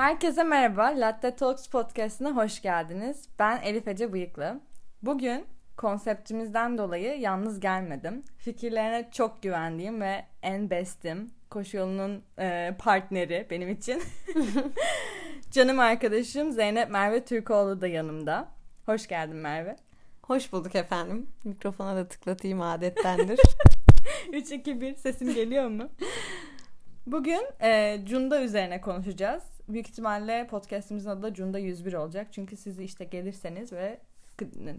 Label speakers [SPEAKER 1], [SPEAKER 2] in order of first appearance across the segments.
[SPEAKER 1] Herkese merhaba. Latte Talks podcastına hoş geldiniz. Ben Elif Ece Bıyıklı. Bugün konseptimizden dolayı yalnız gelmedim. Fikirlerine çok güvendiğim ve en bestim, koşu yolunun e, partneri benim için. Canım arkadaşım Zeynep Merve Türkoğlu da yanımda. Hoş geldin Merve.
[SPEAKER 2] Hoş bulduk efendim. Mikrofona da tıklatayım adettendir.
[SPEAKER 1] 3, 2, 1 sesim geliyor mu? Bugün e, Cunda üzerine konuşacağız. Büyük ihtimalle podcastimizin adı da Cunda 101 olacak. Çünkü siz işte gelirseniz ve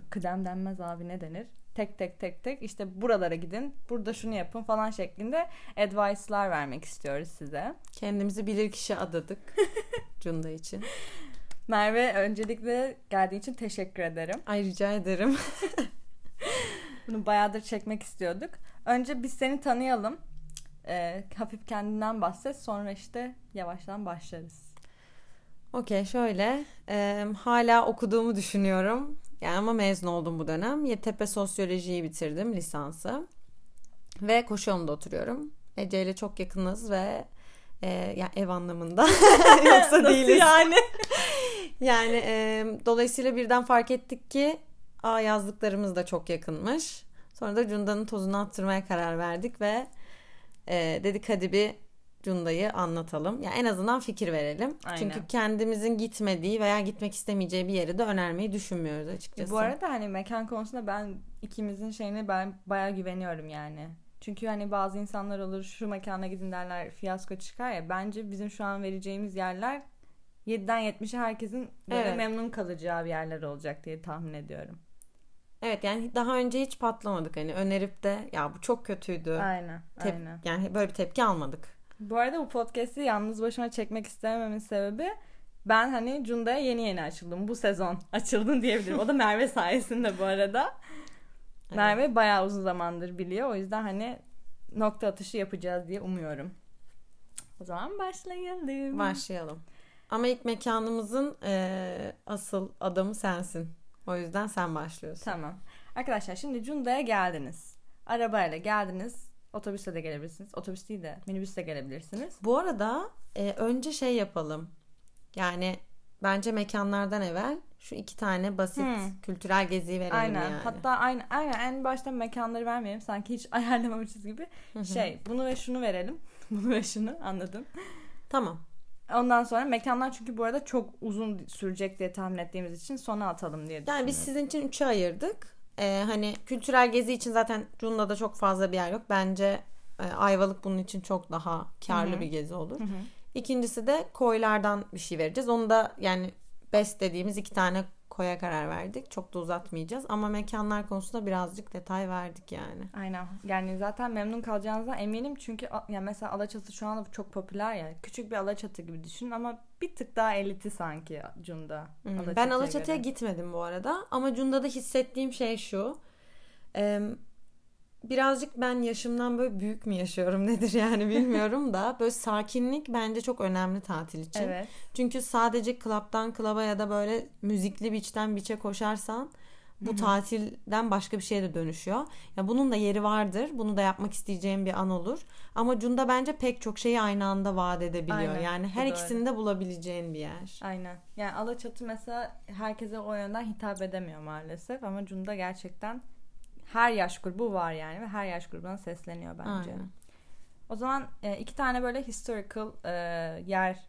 [SPEAKER 1] kıdem denmez abi ne denir? Tek tek tek tek işte buralara gidin, burada şunu yapın falan şeklinde advice'lar vermek istiyoruz size.
[SPEAKER 2] Kendimizi bilir kişi adadık Cunda için.
[SPEAKER 1] Merve öncelikle geldiğin için teşekkür ederim.
[SPEAKER 2] Ay rica ederim.
[SPEAKER 1] Bunu bayağıdır çekmek istiyorduk. Önce biz seni tanıyalım. Ee, hafif kendinden bahset. Sonra işte yavaştan başlarız.
[SPEAKER 2] Okey şöyle. E, hala okuduğumu düşünüyorum. Yani ama mezun oldum bu dönem. Yeditepe Sosyolojiyi bitirdim lisansı. Ve koşu yolunda oturuyorum. Ece ile çok yakınız ve e, yani ev anlamında. Yoksa değiliz.
[SPEAKER 1] yani?
[SPEAKER 2] yani e, dolayısıyla birden fark ettik ki aa yazdıklarımız da çok yakınmış. Sonra da Cunda'nın tozunu attırmaya karar verdik ve e, dedik hadi bir Cunda'yı anlatalım. Yani en azından fikir verelim. Aynen. Çünkü kendimizin gitmediği veya gitmek istemeyeceği bir yeri de önermeyi düşünmüyoruz açıkçası.
[SPEAKER 1] Bu arada hani mekan konusunda ben ikimizin şeyine ben bayağı güveniyorum yani. Çünkü hani bazı insanlar olur şu mekana gidin derler fiyasko çıkar ya. Bence bizim şu an vereceğimiz yerler 7'den 70'e herkesin böyle evet. memnun kalacağı bir yerler olacak diye tahmin ediyorum.
[SPEAKER 2] Evet yani daha önce hiç patlamadık hani önerip de ya bu çok kötüydü.
[SPEAKER 1] Aynen. Tep- aynen.
[SPEAKER 2] Yani böyle bir tepki almadık.
[SPEAKER 1] Bu arada bu podcast'i yalnız başıma çekmek istemememin sebebi ben hani Cunda'ya yeni yeni açıldım. Bu sezon açıldım diyebilirim. O da Merve sayesinde bu arada. Evet. Merve bayağı uzun zamandır biliyor. O yüzden hani nokta atışı yapacağız diye umuyorum. O zaman başlayalım.
[SPEAKER 2] Başlayalım. Ama ilk mekanımızın e, asıl adamı sensin. O yüzden sen başlıyorsun.
[SPEAKER 1] Tamam. Arkadaşlar şimdi Cunda'ya geldiniz. Arabayla geldiniz. Otobüste de gelebilirsiniz. Otobüs değil de minibüste gelebilirsiniz.
[SPEAKER 2] Bu arada e, önce şey yapalım. Yani bence mekanlardan evvel şu iki tane basit hmm. kültürel geziyi verelim
[SPEAKER 1] aynen.
[SPEAKER 2] yani.
[SPEAKER 1] Hatta aynen, aynen en başta mekanları vermeyelim. Sanki hiç ayarlamamışız gibi. Şey bunu ve şunu verelim. bunu ve şunu anladım.
[SPEAKER 2] Tamam.
[SPEAKER 1] Ondan sonra mekanlar çünkü bu arada çok uzun sürecek diye tahmin ettiğimiz için sona atalım diye
[SPEAKER 2] Yani biz sizin için üçe ayırdık. Ee, hani kültürel gezi için zaten Cunda'da çok fazla bir yer yok. Bence e, Ayvalık bunun için çok daha karlı Hı-hı. bir gezi olur. Hı-hı. İkincisi de koylardan bir şey vereceğiz. Onu da yani best dediğimiz iki tane koya karar verdik. Çok da uzatmayacağız ama mekanlar konusunda birazcık detay verdik yani.
[SPEAKER 1] Aynen. Yani zaten memnun kalacağınızdan eminim çünkü yani mesela Alaçatı şu anda çok popüler ya. Küçük bir Alaçatı gibi düşünün ama bir tık daha eliti sanki Cunda.
[SPEAKER 2] Hmm. Ben Alaçatı'ya gitmedim bu arada ama Cunda'da hissettiğim şey şu. Ee, birazcık ben yaşımdan böyle büyük mü yaşıyorum nedir yani bilmiyorum da böyle sakinlik bence çok önemli tatil için. Evet. Çünkü sadece klaptan klaba ya da böyle müzikli biçten biçe koşarsan bu Hı-hı. tatilden başka bir şeye de dönüşüyor. Ya bunun da yeri vardır. Bunu da yapmak isteyeceğim bir an olur. Ama Cunda bence pek çok şeyi aynı anda vaat edebiliyor. Aynen, yani her ikisini de bulabileceğin bir yer.
[SPEAKER 1] Aynen. Yani Alaçatı mesela herkese o yönden hitap edemiyor maalesef ama Cunda gerçekten her yaş grubu var yani ve her yaş grubuna sesleniyor bence. Aynen. O zaman e, iki tane böyle historical e, yer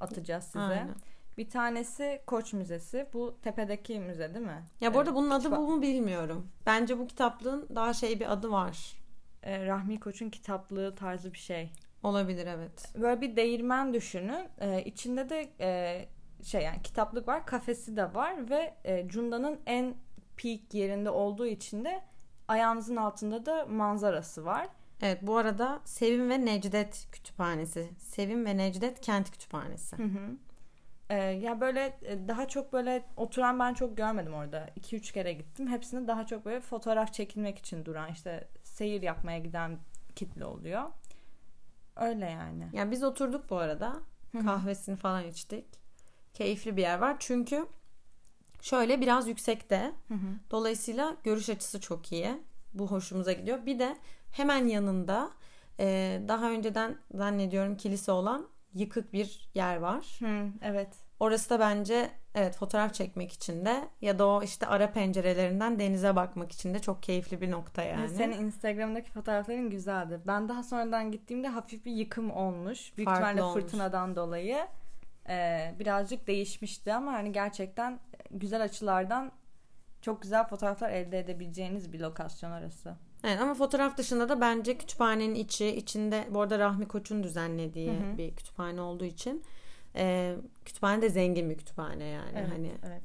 [SPEAKER 1] atacağız size. Aynen. Bir tanesi Koç Müzesi. Bu tepedeki müze değil mi?
[SPEAKER 2] Ya bu arada bunun adı bu mu bilmiyorum. Bence bu kitaplığın daha şey bir adı var.
[SPEAKER 1] E, Rahmi Koç'un kitaplığı tarzı bir şey.
[SPEAKER 2] Olabilir evet.
[SPEAKER 1] Böyle bir değirmen düşünün. E, içinde de e, şey yani kitaplık var, kafesi de var ve e, Cunda'nın en peak yerinde olduğu için de ayağınızın altında da manzarası var.
[SPEAKER 2] Evet bu arada Sevim ve Necdet Kütüphanesi. Sevim ve Necdet Kent Kütüphanesi. Hı hı.
[SPEAKER 1] Ee, ya böyle e, daha çok böyle oturan ben çok görmedim orada. 2-3 kere gittim. Hepsinde daha çok böyle fotoğraf çekilmek için duran işte seyir yapmaya giden kitle oluyor. Öyle yani.
[SPEAKER 2] Ya biz oturduk bu arada. Kahvesini falan içtik. Keyifli bir yer var. Çünkü Şöyle biraz yüksekte. Hı hı. Dolayısıyla görüş açısı çok iyi. Bu hoşumuza gidiyor. Bir de hemen yanında e, daha önceden zannediyorum kilise olan yıkık bir yer var.
[SPEAKER 1] Hı, evet.
[SPEAKER 2] Orası da bence evet fotoğraf çekmek için de ya da o işte ara pencerelerinden denize bakmak için de çok keyifli bir nokta yani.
[SPEAKER 1] Senin Instagram'daki fotoğrafların güzeldi. Ben daha sonradan gittiğimde hafif bir yıkım olmuş. Büyük
[SPEAKER 2] Farklı
[SPEAKER 1] ihtimalle
[SPEAKER 2] olmuş.
[SPEAKER 1] fırtınadan dolayı e, birazcık değişmişti ama hani gerçekten güzel açılardan çok güzel fotoğraflar elde edebileceğiniz bir lokasyon orası.
[SPEAKER 2] Evet, ama fotoğraf dışında da bence kütüphanenin içi içinde bu arada Rahmi Koç'un düzenlediği
[SPEAKER 1] Hı hı.
[SPEAKER 2] bir kütüphane olduğu için e, kütüphane de zengin bir kütüphane yani
[SPEAKER 1] Evet,
[SPEAKER 2] hani
[SPEAKER 1] evet.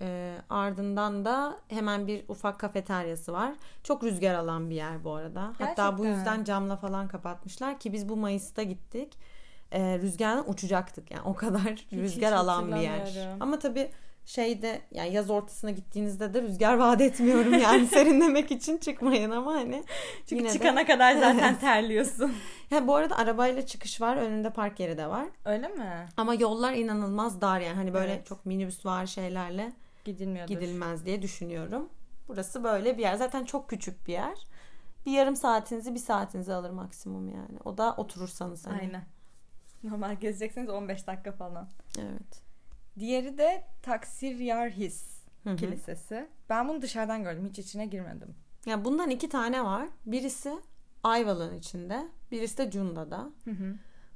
[SPEAKER 2] e, ardından da hemen bir ufak kafeteryası var çok rüzgar alan bir yer bu arada hatta bu
[SPEAKER 1] Gerçekten.
[SPEAKER 2] yüzden camla falan kapatmışlar ki biz bu Mayıs'ta gittik e, rüzgardan uçacaktık yani o kadar rüzgar
[SPEAKER 1] hiç
[SPEAKER 2] alan bir yer ama tabii şeyde yani yaz ortasına gittiğinizde de rüzgar vaat etmiyorum yani serinlemek için çıkmayın ama hani
[SPEAKER 1] Çünkü
[SPEAKER 2] yine de-
[SPEAKER 1] çıkana kadar zaten terliyorsun.
[SPEAKER 2] Ha, bu arada arabayla çıkış var. Önünde park yeri de var.
[SPEAKER 1] Öyle mi?
[SPEAKER 2] Ama yollar inanılmaz dar yani. Hani böyle
[SPEAKER 1] Evet.
[SPEAKER 2] çok minibüs var şeylerle
[SPEAKER 1] Gidilmiyordur.
[SPEAKER 2] gidilmez diye düşünüyorum. Burası böyle bir yer. Zaten çok küçük bir yer. Bir yarım saatinizi bir saatinizi alır maksimum yani. O da oturursanız hani.
[SPEAKER 1] Aynen. Normal gezecekseniz 15 dakika falan.
[SPEAKER 2] Evet.
[SPEAKER 1] Diğeri de Taksir Yarhis. Kilisesi. Ben bunu dışarıdan gördüm. Hiç içine girmedim.
[SPEAKER 2] Ya bundan iki tane var. Birisi Ayvalık'ın içinde. Birisi de Cunda'da.
[SPEAKER 1] Hı hı.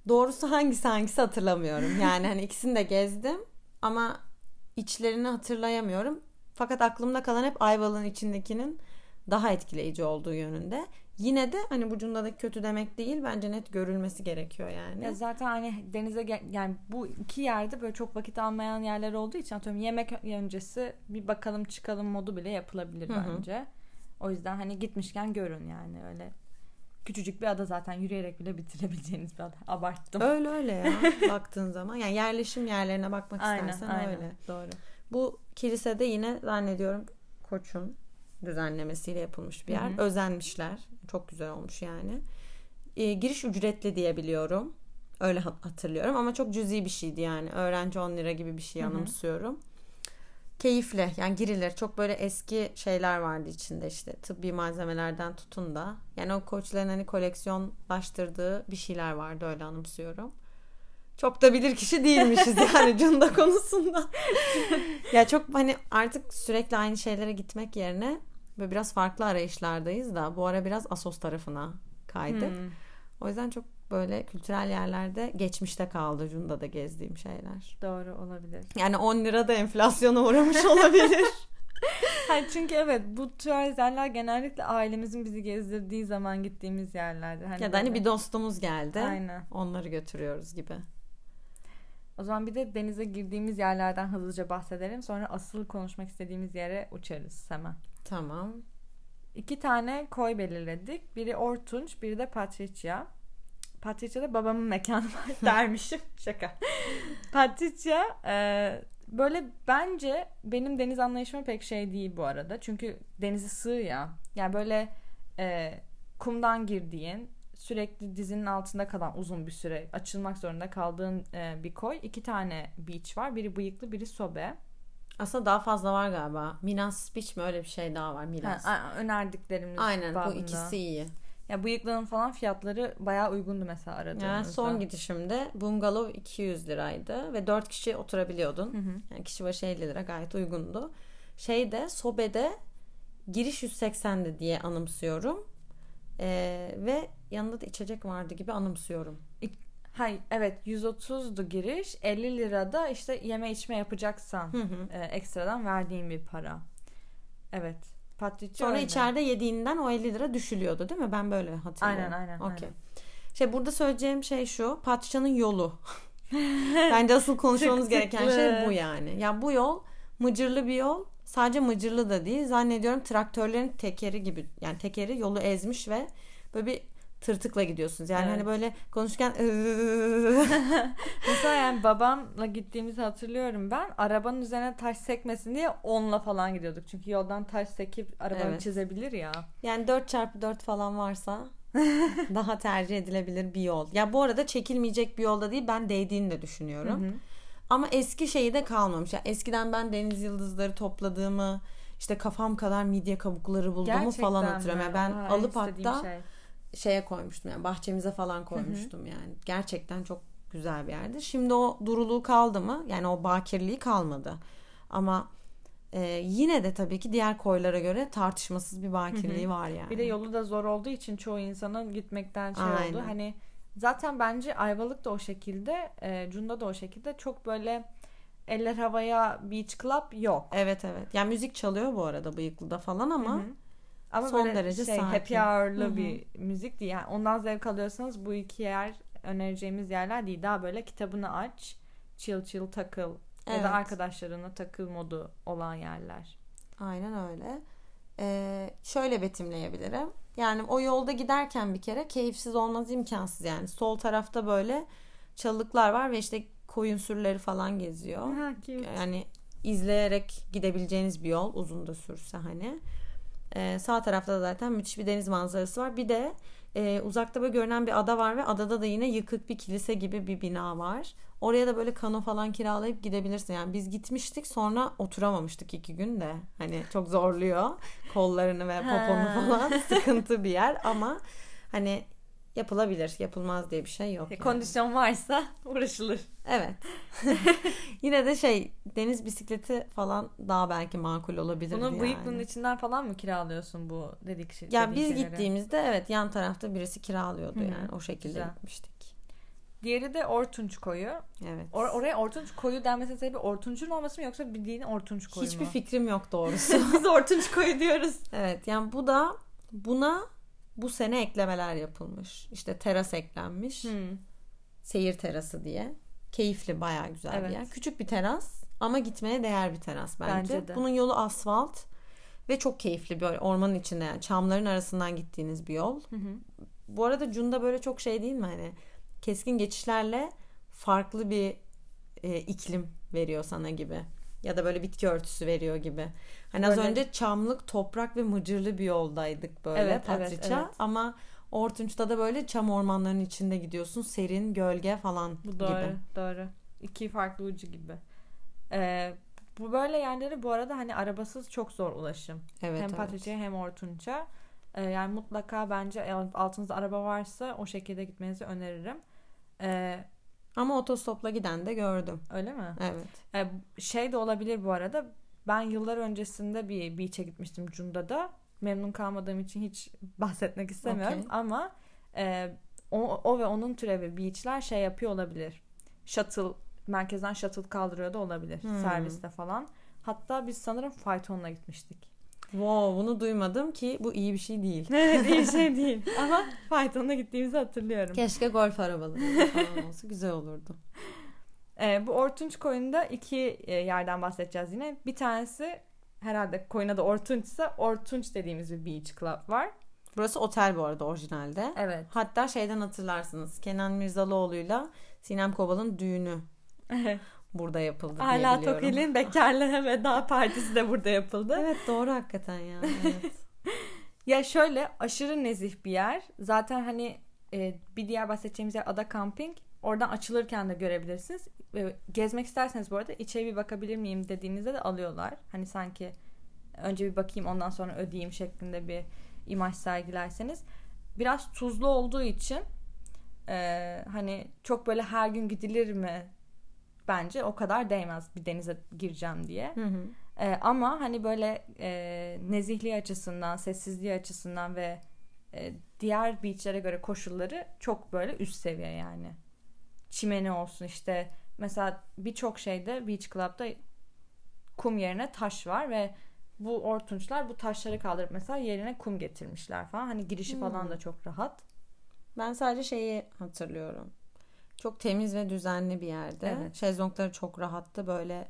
[SPEAKER 2] Doğrusu hangisi hangisi hatırlamıyorum. Yani hani ikisini de gezdim ama içlerini hatırlayamıyorum. Fakat aklımda kalan hep Ayvalık'ın içindekinin daha etkileyici olduğu yönünde. Yine de hani bu Cunda'daki kötü demek değil. Bence net görülmesi gerekiyor yani.
[SPEAKER 1] Ya zaten hani denize gel- yani bu iki yerde böyle çok vakit almayan yerler olduğu için atıyorum yemek öncesi bir bakalım çıkalım modu bile yapılabilir
[SPEAKER 2] Hı hı.
[SPEAKER 1] bence. O yüzden hani gitmişken görün yani öyle küçücük bir ada zaten yürüyerek bile bitirebileceğiniz bir ada. Abarttım.
[SPEAKER 2] Öyle öyle ya baktığın zaman. Yani yerleşim yerlerine bakmak
[SPEAKER 1] aynen
[SPEAKER 2] istersen
[SPEAKER 1] aynen
[SPEAKER 2] öyle.
[SPEAKER 1] doğru.
[SPEAKER 2] Bu kilisede yine zannediyorum Koç'un düzenlemesiyle yapılmış bir yer.
[SPEAKER 1] Hı hı.
[SPEAKER 2] Özenmişler. Çok güzel olmuş yani. Ee, giriş ücretli diye biliyorum. Öyle hat- hatırlıyorum ama çok cüzi bir şeydi yani. Öğrenci 10 lira gibi bir şey
[SPEAKER 1] Hı hı.
[SPEAKER 2] anımsıyorum. Keyifli yani girilir. Çok böyle eski şeyler vardı içinde işte tıbbi malzemelerden tutun da. Yani o koçların hani koleksiyonlaştırdığı bir şeyler vardı öyle anımsıyorum. Çok da bilir kişi değilmişiz yani Cunda konusunda. ya çok hani artık sürekli aynı şeylere gitmek yerine böyle biraz farklı arayışlardayız da bu ara biraz Asos tarafına kaydık.
[SPEAKER 1] Hmm.
[SPEAKER 2] O yüzden çok böyle kültürel yerlerde geçmişte kaldı Cunda'da gezdiğim şeyler.
[SPEAKER 1] Doğru olabilir.
[SPEAKER 2] Yani 10 lira da enflasyona uğramış olabilir.
[SPEAKER 1] Hayır çünkü evet bu tür yerler genellikle ailemizin bizi gezdirdiği zaman gittiğimiz yerlerdir. Hani
[SPEAKER 2] ya da hani bir dostumuz geldi.
[SPEAKER 1] Aynen.
[SPEAKER 2] Onları götürüyoruz gibi.
[SPEAKER 1] O zaman bir de denize girdiğimiz yerlerden hızlıca bahsedelim. Sonra asıl konuşmak istediğimiz yere uçarız hemen.
[SPEAKER 2] Tamam.
[SPEAKER 1] İki tane koy belirledik. Biri Ortunç, biri de Patricia. Patricia'da babamın mekanı var dermişim. Şaka. Patricia e, böyle bence benim deniz anlayışıma pek şey değil bu arada. Çünkü denizi sığ ya. Yani böyle e, kumdan girdiğin sürekli dizinin altında kalan uzun bir süre açılmak zorunda kaldığın e, bir koy. İki tane beach var. Biri bıyıklı, biri sobe.
[SPEAKER 2] Aslında daha fazla var galiba. Minas Beach mi öyle bir şey daha var
[SPEAKER 1] Ha, a- önerdiklerimiz
[SPEAKER 2] Aynen bu
[SPEAKER 1] babında.
[SPEAKER 2] ikisi iyi.
[SPEAKER 1] Ya bıyıklının falan fiyatları bayağı uygundu mesela aradığımızda.
[SPEAKER 2] Yani son gidişimde bungalov 200 liraydı ve 4 kişi oturabiliyordun.
[SPEAKER 1] Hı hı.
[SPEAKER 2] Yani kişi başı 50 lira gayet uygundu. Şeyde Sobe'de giriş 180'di diye anımsıyorum. Ee, ve yanında da içecek vardı gibi anımsıyorum.
[SPEAKER 1] Hayır evet 130'du giriş 50 lirada işte yeme içme yapacaksan
[SPEAKER 2] Hı hı.
[SPEAKER 1] e, ekstradan verdiğin bir para. Evet. Patricia
[SPEAKER 2] Sonra
[SPEAKER 1] öyle.
[SPEAKER 2] içeride yediğinden o 50 lira düşülüyordu değil mi? Ben böyle hatırlıyorum.
[SPEAKER 1] Aynen, aynen,
[SPEAKER 2] Okey. Şey burada söyleyeceğim şey şu. Patricia'nın yolu. Bence asıl konuşmamız gereken şey bu yani. Ya bu yol mıcırlı bir yol. Sadece mıcırlı da değil. Zannediyorum traktörlerin tekeri gibi. Yani tekeri yolu ezmiş ve böyle bir tırtıkla gidiyorsunuz. Yani
[SPEAKER 1] Evet.
[SPEAKER 2] hani böyle konuşurken
[SPEAKER 1] Mesela yani babamla gittiğimizi hatırlıyorum ben. Arabanın üzerine taş sekmesin diye onla falan gidiyorduk. Çünkü yoldan taş sekip arabanı
[SPEAKER 2] Evet.
[SPEAKER 1] çizebilir ya.
[SPEAKER 2] yani 4x4 falan varsa daha tercih edilebilir bir yol. Ya bu arada çekilmeyecek bir yolda değil. Ben değdiğini de düşünüyorum.
[SPEAKER 1] Hı hı.
[SPEAKER 2] Ama eski şeyi de kalmamış. Yani eskiden ben deniz yıldızları topladığımı, işte kafam kadar midye kabukları bulduğumu falan
[SPEAKER 1] Gerçekten
[SPEAKER 2] hatırlıyorum.
[SPEAKER 1] mi?
[SPEAKER 2] Yani ben
[SPEAKER 1] Aa,
[SPEAKER 2] alıp hatta
[SPEAKER 1] şey.
[SPEAKER 2] Şeye koymuştum yani bahçemize falan koymuştum yani. Gerçekten çok güzel bir yerdi. Şimdi o duruluğu kaldı mı? Yani o bakirliği kalmadı. Ama e, yine de tabii ki diğer koylara göre tartışmasız bir bakirliği var yani.
[SPEAKER 1] Bir de yolu da zor olduğu için çoğu insanın gitmekten şey
[SPEAKER 2] Aynen.
[SPEAKER 1] oldu. Hani zaten bence Ayvalık da o şekilde, e, Cunda da o şekilde çok böyle eller havaya beach club yok.
[SPEAKER 2] Evet evet. Yani müzik çalıyor bu arada bıyıklıda falan ama
[SPEAKER 1] Hı hı. Ama
[SPEAKER 2] Son
[SPEAKER 1] böyle
[SPEAKER 2] derece
[SPEAKER 1] şey,
[SPEAKER 2] sakin.
[SPEAKER 1] happy hour'lı
[SPEAKER 2] Hı hı.
[SPEAKER 1] bir müzik değil. Yani ondan zevk alıyorsanız bu iki yer önereceğimiz yerler değil. Daha böyle kitabını aç, chill chill takıl ya
[SPEAKER 2] Evet.
[SPEAKER 1] da arkadaşlarına takıl modu olan yerler.
[SPEAKER 2] Aynen öyle. Ee, şöyle betimleyebilirim. Yani o yolda giderken bir kere keyifsiz olmaz imkansız yani. Sol tarafta böyle çalılıklar var ve işte koyun sürüleri falan geziyor.
[SPEAKER 1] Ha, cute.
[SPEAKER 2] Yani izleyerek gidebileceğiniz bir yol uzun da sürse hani. Ee, sağ tarafta da zaten müthiş bir deniz manzarası var. Bir de e, uzakta böyle görünen bir ada var ve adada da yine yıkık bir kilise gibi bir bina var. Oraya da böyle kano falan kiralayıp gidebilirsin. Yani biz gitmiştik sonra oturamamıştık iki gün de. Hani çok zorluyor kollarını ve poponu falan. Sıkıntı bir yer ama hani yapılabilir. Yapılmaz diye bir şey yok. yani.
[SPEAKER 1] Kondisyon varsa uğraşılır.
[SPEAKER 2] Evet. Yine de şey deniz bisikleti falan daha belki makul olabilir
[SPEAKER 1] Bunu
[SPEAKER 2] yani.
[SPEAKER 1] bıyıklının içinden falan mı kiralıyorsun bu dedik şey?
[SPEAKER 2] Ya biz
[SPEAKER 1] şeyleri?
[SPEAKER 2] gittiğimizde evet yan tarafta birisi kiralıyordu
[SPEAKER 1] Hı hı.
[SPEAKER 2] yani o şekilde
[SPEAKER 1] Güzel.
[SPEAKER 2] gitmiştik.
[SPEAKER 1] Diğeri de Ortunç koyu.
[SPEAKER 2] Evet.
[SPEAKER 1] Or- oraya Ortunç koyu denmesinin sebebi Ortunç'un olması mı yoksa bildiğin Ortunç koyu
[SPEAKER 2] Hiçbir
[SPEAKER 1] mu?
[SPEAKER 2] fikrim yok doğrusu.
[SPEAKER 1] Biz Ortunç koyu diyoruz.
[SPEAKER 2] evet yani bu da buna bu sene eklemeler yapılmış. İşte teras eklenmiş.
[SPEAKER 1] Hmm.
[SPEAKER 2] Seyir terası diye. Keyifli bayağı güzel
[SPEAKER 1] Evet.
[SPEAKER 2] bir yer. Küçük bir teras ama gitmeye değer bir teras bence.
[SPEAKER 1] Bence de.
[SPEAKER 2] Bunun yolu asfalt ve çok keyifli böyle ormanın içinde yani çamların arasından gittiğiniz bir yol.
[SPEAKER 1] Hı hı.
[SPEAKER 2] Bu arada Cunda böyle çok şey değil mi hani keskin geçişlerle farklı bir e, iklim veriyor sana gibi. Ya da böyle bitki örtüsü veriyor gibi. Hani az
[SPEAKER 1] Böyle-
[SPEAKER 2] önce çamlık, toprak ve mıcırlı bir yoldaydık böyle
[SPEAKER 1] Evet, evet,
[SPEAKER 2] Patriça.
[SPEAKER 1] evet.
[SPEAKER 2] Ama Ortunç'ta da böyle çam ormanlarının içinde gidiyorsun. Serin, gölge falan
[SPEAKER 1] Bu doğru,
[SPEAKER 2] gibi.
[SPEAKER 1] doğru. İki farklı ucu gibi. Ee, bu böyle yerlere bu arada hani arabasız çok zor ulaşım.
[SPEAKER 2] Evet,
[SPEAKER 1] hem
[SPEAKER 2] evet.
[SPEAKER 1] Hem Ortunç'a. Ee, yani mutlaka bence altınızda araba varsa o şekilde gitmenizi öneririm. Ee,
[SPEAKER 2] Ama otostopla giden de gördüm.
[SPEAKER 1] öyle mi?
[SPEAKER 2] Evet.
[SPEAKER 1] Ee, şey de olabilir bu arada. Ben yıllar öncesinde bir beach'e gitmiştim Cunda'da. Memnun kalmadığım için hiç bahsetmek istemiyorum.
[SPEAKER 2] Okey.
[SPEAKER 1] Ama e, o, o ve onun türevi beach'ler şey yapıyor olabilir. Shuttle, merkezden shuttle kaldırıyor da olabilir.
[SPEAKER 2] Hmm.
[SPEAKER 1] Serviste falan. Hatta biz sanırım faytonla gitmiştik.
[SPEAKER 2] Wow, bunu duymadım ki bu iyi bir şey değil.
[SPEAKER 1] Evet iyi şey değil. Ama faytonla gittiğimizi hatırlıyorum.
[SPEAKER 2] Keşke golf arabaları falan olsa güzel olurdu.
[SPEAKER 1] Ee, bu Ortunç koyunda iki e, yerden bahsedeceğiz yine. Bir tanesi herhalde koyun adı Ortunç'sa Ortunç dediğimiz bir beach club var.
[SPEAKER 2] Burası otel bu arada orijinalde.
[SPEAKER 1] Evet.
[SPEAKER 2] Hatta şeyden hatırlarsınız. Kenan Mirzalıoğlu'yla Sinem Kobal'ın düğünü burada yapıldı diye
[SPEAKER 1] Hala
[SPEAKER 2] biliyorum.
[SPEAKER 1] Tokil'in bekarlara veda partisi de burada yapıldı.
[SPEAKER 2] Evet doğru hakikaten ya. Evet.
[SPEAKER 1] Ya şöyle aşırı nezih bir yer. Zaten hani e, bir diğer bahsedeceğimiz yer Ada Camping. Oradan açılırken de görebilirsiniz. E, gezmek isterseniz bu arada içeri bir bakabilir miyim dediğinizde de alıyorlar. Hani sanki önce bir bakayım ondan sonra ödeyeyim şeklinde bir imaj sergilerseniz. Biraz tuzlu olduğu için e, hani çok böyle her gün gidilir mi? Bence o kadar değmez bir denize gireceğim diye.
[SPEAKER 2] Hı hı.
[SPEAKER 1] Ee, ama hani böyle e, nezihliği açısından, sessizliği açısından ve e, diğer beachlere göre koşulları çok böyle üst seviye yani. Çimeni olsun işte mesela birçok şeyde beach club'da kum yerine taş var ve bu ortunçlar bu taşları kaldırıp mesela yerine kum getirmişler falan. Hani girişi falan
[SPEAKER 2] Hmm.
[SPEAKER 1] da çok rahat.
[SPEAKER 2] Ben sadece şeyi hatırlıyorum. Çok temiz ve düzenli bir yerde.
[SPEAKER 1] Evet.
[SPEAKER 2] Şezlongları çok rahattı böyle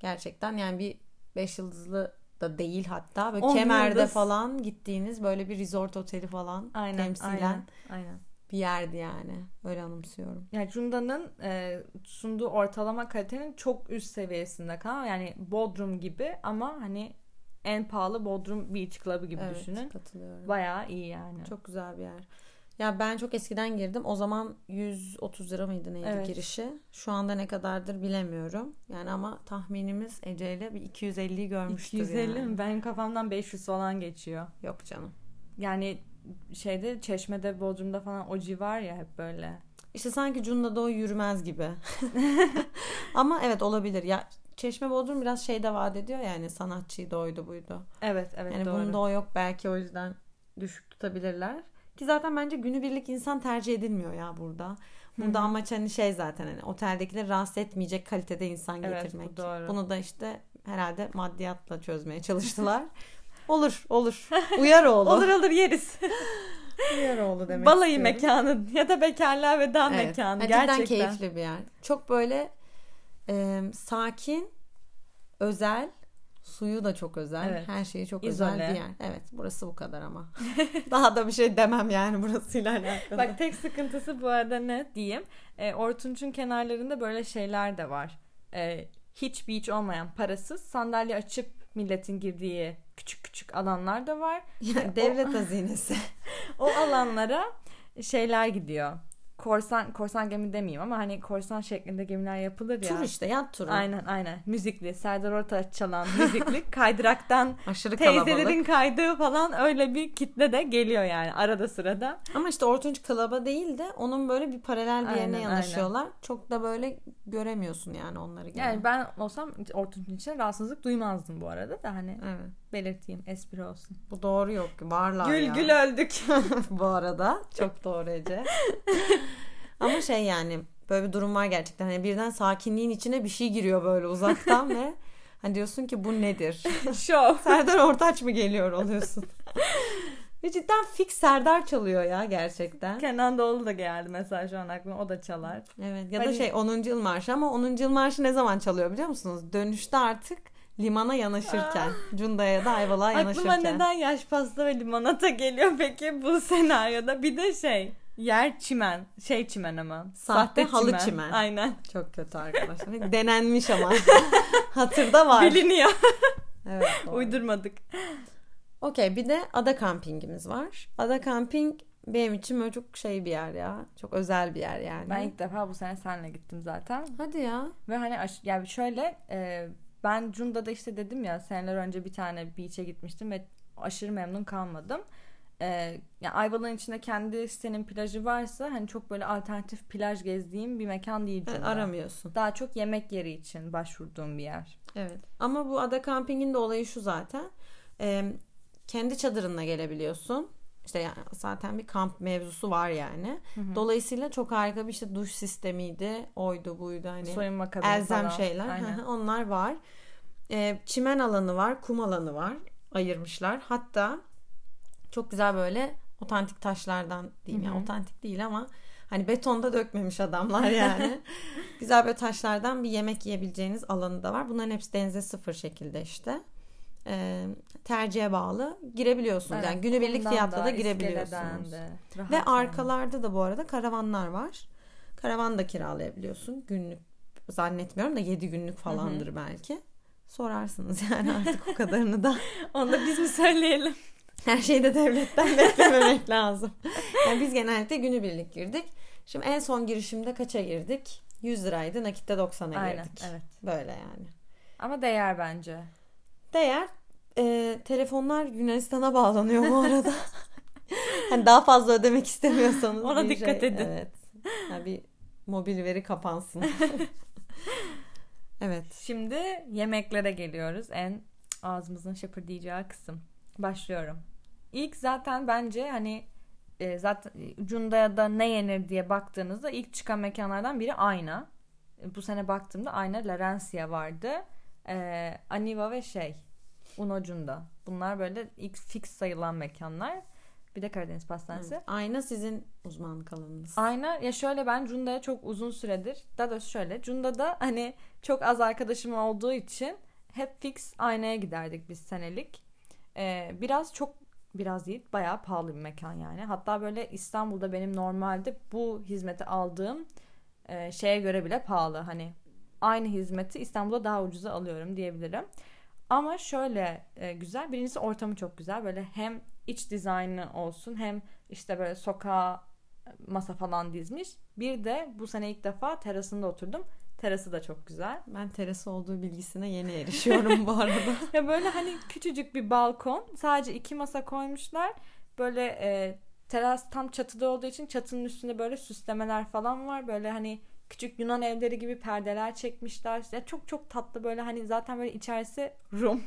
[SPEAKER 2] gerçekten yani bir beş yıldızlı da değil hatta böyle
[SPEAKER 1] On
[SPEAKER 2] Kemer'de
[SPEAKER 1] yıldız.
[SPEAKER 2] falan gittiğiniz böyle bir resort oteli falan
[SPEAKER 1] Aynen,
[SPEAKER 2] temsilen
[SPEAKER 1] aynen, aynen.
[SPEAKER 2] bir yerdi yani. Öyle anımsıyorum.
[SPEAKER 1] Yani Cunda'nın e, sunduğu ortalama kalitenin çok üst seviyesinde kalan yani Bodrum gibi ama hani en pahalı Bodrum Beach Club'ı gibi
[SPEAKER 2] evet,
[SPEAKER 1] düşünün.
[SPEAKER 2] katılıyorum.
[SPEAKER 1] Bayağı iyi yani.
[SPEAKER 2] Çok güzel bir yer. Ya ben çok eskiden girdim. O zaman 130 lira mıydı neydi
[SPEAKER 1] Evet.
[SPEAKER 2] girişi? Şu anda ne kadardır bilemiyorum. Yani ama tahminimiz Ece ile bir 250'yi görmüştür
[SPEAKER 1] 250
[SPEAKER 2] yani.
[SPEAKER 1] mi? Benim kafamdan 500 falan geçiyor.
[SPEAKER 2] Yok canım.
[SPEAKER 1] Yani şeyde Çeşme'de Bodrum'da falan o civar ya hep böyle.
[SPEAKER 2] İşte sanki Cunda'da o yürümez gibi. Ama evet olabilir. Ya Çeşme Bodrum biraz şey de vaat ediyor yani sanatçıydı oydu buydu.
[SPEAKER 1] Evet evet
[SPEAKER 2] Yani
[SPEAKER 1] doğru.
[SPEAKER 2] bunda o yok belki o yüzden düşük tutabilirler. Ki zaten bence günübirlik insan tercih edilmiyor ya burada. Burada
[SPEAKER 1] Hı hı.
[SPEAKER 2] amaç hani şey zaten hani oteldekileri rahatsız etmeyecek kalitede insan
[SPEAKER 1] Evet, bu
[SPEAKER 2] getirmek.
[SPEAKER 1] doğru.
[SPEAKER 2] Bunu da işte herhalde maddiyatla çözmeye çalıştılar. olur olur. Uyar oğlu.
[SPEAKER 1] Olur olur yeriz.
[SPEAKER 2] Uyar oğlu demek
[SPEAKER 1] Balayı
[SPEAKER 2] istiyorum.
[SPEAKER 1] mekanı ya da bekarlar ve dağ
[SPEAKER 2] Evet.
[SPEAKER 1] mekanı.
[SPEAKER 2] Cidden
[SPEAKER 1] Gerçekten.
[SPEAKER 2] keyifli bir yer. Çok böyle e, sakin, özel, suyu da çok özel.
[SPEAKER 1] Evet.
[SPEAKER 2] Her şeyi çok
[SPEAKER 1] İzole.
[SPEAKER 2] özel bir yer. Evet, burası bu kadar ama. Daha da bir şey demem yani burasıyla alakalı.
[SPEAKER 1] Bak tek sıkıntısı bu arada ne diyeyim. E, Ortunç'un kenarlarında böyle şeyler de var. E, hiç beach olmayan parasız sandalye açıp milletin girdiği küçük küçük alanlar da var.
[SPEAKER 2] Yani devlet hazinesi.
[SPEAKER 1] O alanlara şeyler gidiyor. Korsan korsan gemi demeyeyim ama hani korsan şeklinde gemiler yapılır ya.
[SPEAKER 2] Tur işte yat turu.
[SPEAKER 1] Aynen aynen. Müzikli. Serdar Ortaç çalan müzikli. Kaydıraktan
[SPEAKER 2] Aşırı
[SPEAKER 1] teyzelerin
[SPEAKER 2] kalabalık.
[SPEAKER 1] kaydığı falan öyle bir kitle de geliyor yani arada sırada.
[SPEAKER 2] Ama işte Ortunç Club'a değil de onun böyle bir paralel bir yerine
[SPEAKER 1] Aynen,
[SPEAKER 2] yanaşıyorlar. Çok da böyle göremiyorsun yani onları. gene.
[SPEAKER 1] Yani ben olsam Ortunç'un için rahatsızlık duymazdım bu arada da hani
[SPEAKER 2] Evet.
[SPEAKER 1] Belirteyim espri olsun.
[SPEAKER 2] Bu doğru yok. Varlar
[SPEAKER 1] Gül
[SPEAKER 2] ya.
[SPEAKER 1] gül öldük.
[SPEAKER 2] bu arada. Çok doğru Ece. Ama şey yani böyle bir durum var gerçekten. Hani birden sakinliğin içine bir şey giriyor böyle uzaktan ve hani diyorsun ki bu nedir?
[SPEAKER 1] Şov.
[SPEAKER 2] Serdar Ortaç mı geliyor oluyorsun? ve cidden fix Serdar çalıyor ya gerçekten.
[SPEAKER 1] Kenan Doğulu da geldi mesela şu an aklıma o da çalar.
[SPEAKER 2] Evet ya da
[SPEAKER 1] Hani-
[SPEAKER 2] şey 10. yıl marşı ama 10. yıl marşı ne zaman çalıyor biliyor musunuz? Dönüşte artık limana yanaşırken. Cunda'ya da Ayvalık'a yanaşırken.
[SPEAKER 1] Aklıma neden yaş pasta ve limonata geliyor peki bu senaryoda? Bir de şey yer çimen. Şey çimen ama.
[SPEAKER 2] Sahte halı çimen.
[SPEAKER 1] Aynen.
[SPEAKER 2] Çok kötü arkadaşlar. Denenmiş ama. Hatırda var.
[SPEAKER 1] Biliniyor.
[SPEAKER 2] Evet, doğru.
[SPEAKER 1] Uydurmadık.
[SPEAKER 2] Okey bir de ada kampingimiz var. Ada kamping benim için böyle çok şey bir yer ya. Çok özel bir yer yani.
[SPEAKER 1] Ben ilk defa bu sene senle gittim zaten.
[SPEAKER 2] Hadi ya.
[SPEAKER 1] Ve hani aş- yani şöyle e, ben Cunda'da işte dedim ya seneler önce bir tane beach'e gitmiştim ve aşırı memnun kalmadım. E, yani Ayvalık'ın içinde kendi sitenin plajı varsa hani çok böyle alternatif plaj gezdiğim bir mekan değil
[SPEAKER 2] Yani
[SPEAKER 1] Cunda.
[SPEAKER 2] aramıyorsun.
[SPEAKER 1] Daha çok yemek yeri için başvurduğum bir yer.
[SPEAKER 2] Evet. Ama bu ada kampingin de olayı şu zaten. Ee, kendi çadırınla gelebiliyorsun. İşte yani zaten bir kamp mevzusu var yani. Dolayısıyla çok harika bir işte duş sistemiydi. Oydu buydu hani.
[SPEAKER 1] Soyunma kabini
[SPEAKER 2] elzem
[SPEAKER 1] falan.
[SPEAKER 2] şeyler.
[SPEAKER 1] Aynen.
[SPEAKER 2] Onlar var. Ee, çimen alanı var, kum alanı var. Ayırmışlar. Hatta çok güzel böyle otantik taşlardan diyeyim ya
[SPEAKER 1] Hı hı.
[SPEAKER 2] otantik değil ama hani betonda dökmemiş adamlar yani. güzel böyle taşlardan bir yemek yiyebileceğiniz alanı da var. Bunların hepsi denize sıfır şekilde işte. Ee, tercihe bağlı girebiliyorsunuz.
[SPEAKER 1] Evet,
[SPEAKER 2] yani günübirlik fiyatla da girebiliyorsunuz.
[SPEAKER 1] de,
[SPEAKER 2] Ve
[SPEAKER 1] yani.
[SPEAKER 2] arkalarda da bu arada karavanlar var. Karavan da kiralayabiliyorsun. Günlük zannetmiyorum da 7 günlük falandır belki. Sorarsınız yani artık o kadarını da.
[SPEAKER 1] Onu da biz mi söyleyelim?
[SPEAKER 2] Her şeyi de devletten beklememek lazım. Yani biz genellikle günübirlik girdik. Şimdi en son girişimde kaça girdik? 100 liraydı. Nakitte 90'a
[SPEAKER 1] Aynen
[SPEAKER 2] girdik.
[SPEAKER 1] evet.
[SPEAKER 2] Böyle yani.
[SPEAKER 1] Ama değer bence.
[SPEAKER 2] Değer e, telefonlar Yunanistan'a bağlanıyor bu arada. hani daha fazla ödemek istemiyorsanız.
[SPEAKER 1] Ona dikkat
[SPEAKER 2] şey-
[SPEAKER 1] edin.
[SPEAKER 2] Evet. Yani bir mobil veri kapansın. evet.
[SPEAKER 1] Şimdi yemeklere geliyoruz. En ağzımızın şapırdayacağı kısım. Başlıyorum. İlk zaten bence hani e, zaten Cunda'ya da ne yenir diye baktığınızda ilk çıkan mekanlardan biri Ayna. E, Bu sene baktığımda Ayna Larencia vardı. E, Aniva ve şey Uno Cunda. Bunlar böyle ilk fix sayılan mekanlar. Bir de Karadeniz Pastanesi.
[SPEAKER 2] Evet. Ayna sizin uzmanlık alanınız.
[SPEAKER 1] Ayna ya şöyle ben Cunda'ya çok uzun süredir daha doğrusu şöyle Cunda'da hani çok az arkadaşım olduğu için hep fix aynaya giderdik biz senelik. Ee, biraz çok biraz değil bayağı pahalı bir mekan yani. Hatta böyle İstanbul'da benim normalde bu hizmeti aldığım e, şeye göre bile pahalı. Hani aynı hizmeti İstanbul'da daha ucuza alıyorum diyebilirim. Ama şöyle e, güzel. Birincisi ortamı çok güzel. Böyle hem iç dizaynı olsun hem işte böyle sokağa masa falan dizmiş. Bir de bu sene ilk defa terasında oturdum. Terası da çok güzel.
[SPEAKER 2] Ben terası olduğu bilgisine yeni erişiyorum bu arada.
[SPEAKER 1] Ya böyle hani küçücük bir balkon. Sadece iki masa koymuşlar. Böyle e, teras tam çatıda olduğu için çatının üstünde böyle süslemeler falan var. Böyle hani küçük Yunan evleri gibi perdeler çekmişler. Ya çok çok tatlı böyle hani zaten böyle içerisi Rum.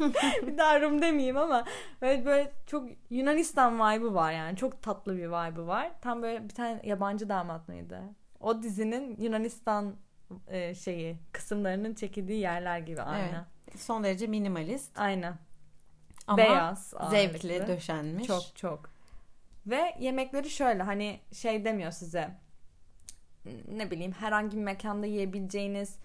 [SPEAKER 1] bir daha Rum demeyeyim ama böyle böyle çok Yunanistan vibe'ı var yani. Çok tatlı bir vibe'ı var. Tam böyle bir tane yabancı damat mıydı? O dizinin Yunanistan e, şeyi kısımlarının çekildiği yerler gibi aynı.
[SPEAKER 2] Evet. Son derece minimalist.
[SPEAKER 1] Aynen.
[SPEAKER 2] Ama
[SPEAKER 1] Beyaz.
[SPEAKER 2] zevkli
[SPEAKER 1] ağırlıklı.
[SPEAKER 2] döşenmiş.
[SPEAKER 1] Çok çok. Ve yemekleri şöyle hani şey demiyor size ne bileyim herhangi bir mekanda yiyebileceğiniz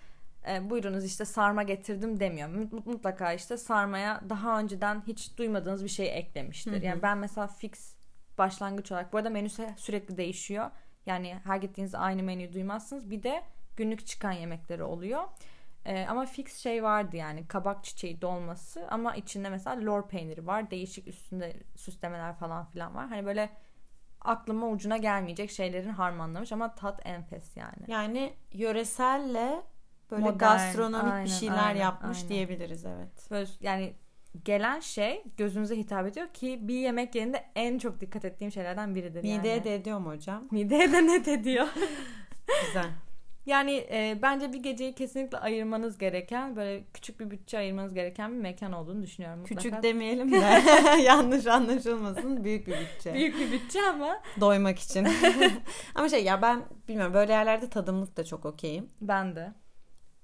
[SPEAKER 1] e, buyurunuz işte sarma getirdim demiyor. Mut- Mutlaka işte sarmaya daha önceden hiç duymadığınız bir şey eklemiştir.
[SPEAKER 2] Hı hı.
[SPEAKER 1] Yani ben mesela fix başlangıç olarak bu arada menüsü sürekli değişiyor. Yani her gittiğinizde aynı menüyü duymazsınız. Bir de günlük çıkan yemekleri oluyor. E, ama fix şey vardı yani kabak çiçeği dolması ama içinde mesela lor peyniri var. Değişik üstünde süslemeler falan filan var. Hani böyle aklıma ucuna gelmeyecek şeylerin harmanlamış ama tat enfes yani.
[SPEAKER 2] Yani yöreselle böyle
[SPEAKER 1] Modern,
[SPEAKER 2] gastronomik
[SPEAKER 1] aynen,
[SPEAKER 2] bir şeyler
[SPEAKER 1] aynen,
[SPEAKER 2] yapmış
[SPEAKER 1] aynen.
[SPEAKER 2] diyebiliriz evet.
[SPEAKER 1] Böyle yani gelen şey gözünüze hitap ediyor ki bir yemek yerinde en çok dikkat ettiğim şeylerden biridir
[SPEAKER 2] Mideye
[SPEAKER 1] yani.
[SPEAKER 2] de ediyor mu hocam?
[SPEAKER 1] Mideye de net ediyor.
[SPEAKER 2] Güzel.
[SPEAKER 1] Yani e, bence bir geceyi kesinlikle ayırmanız gereken böyle küçük bir bütçe ayırmanız gereken bir mekan olduğunu düşünüyorum. Mutlaka.
[SPEAKER 2] Küçük demeyelim de yanlış anlaşılmasın. Büyük bir bütçe.
[SPEAKER 1] Büyük bir bütçe ama
[SPEAKER 2] Doymak için. Ama şey ya ben bilmiyorum böyle yerlerde tadımlık da çok okeyim.
[SPEAKER 1] ben de.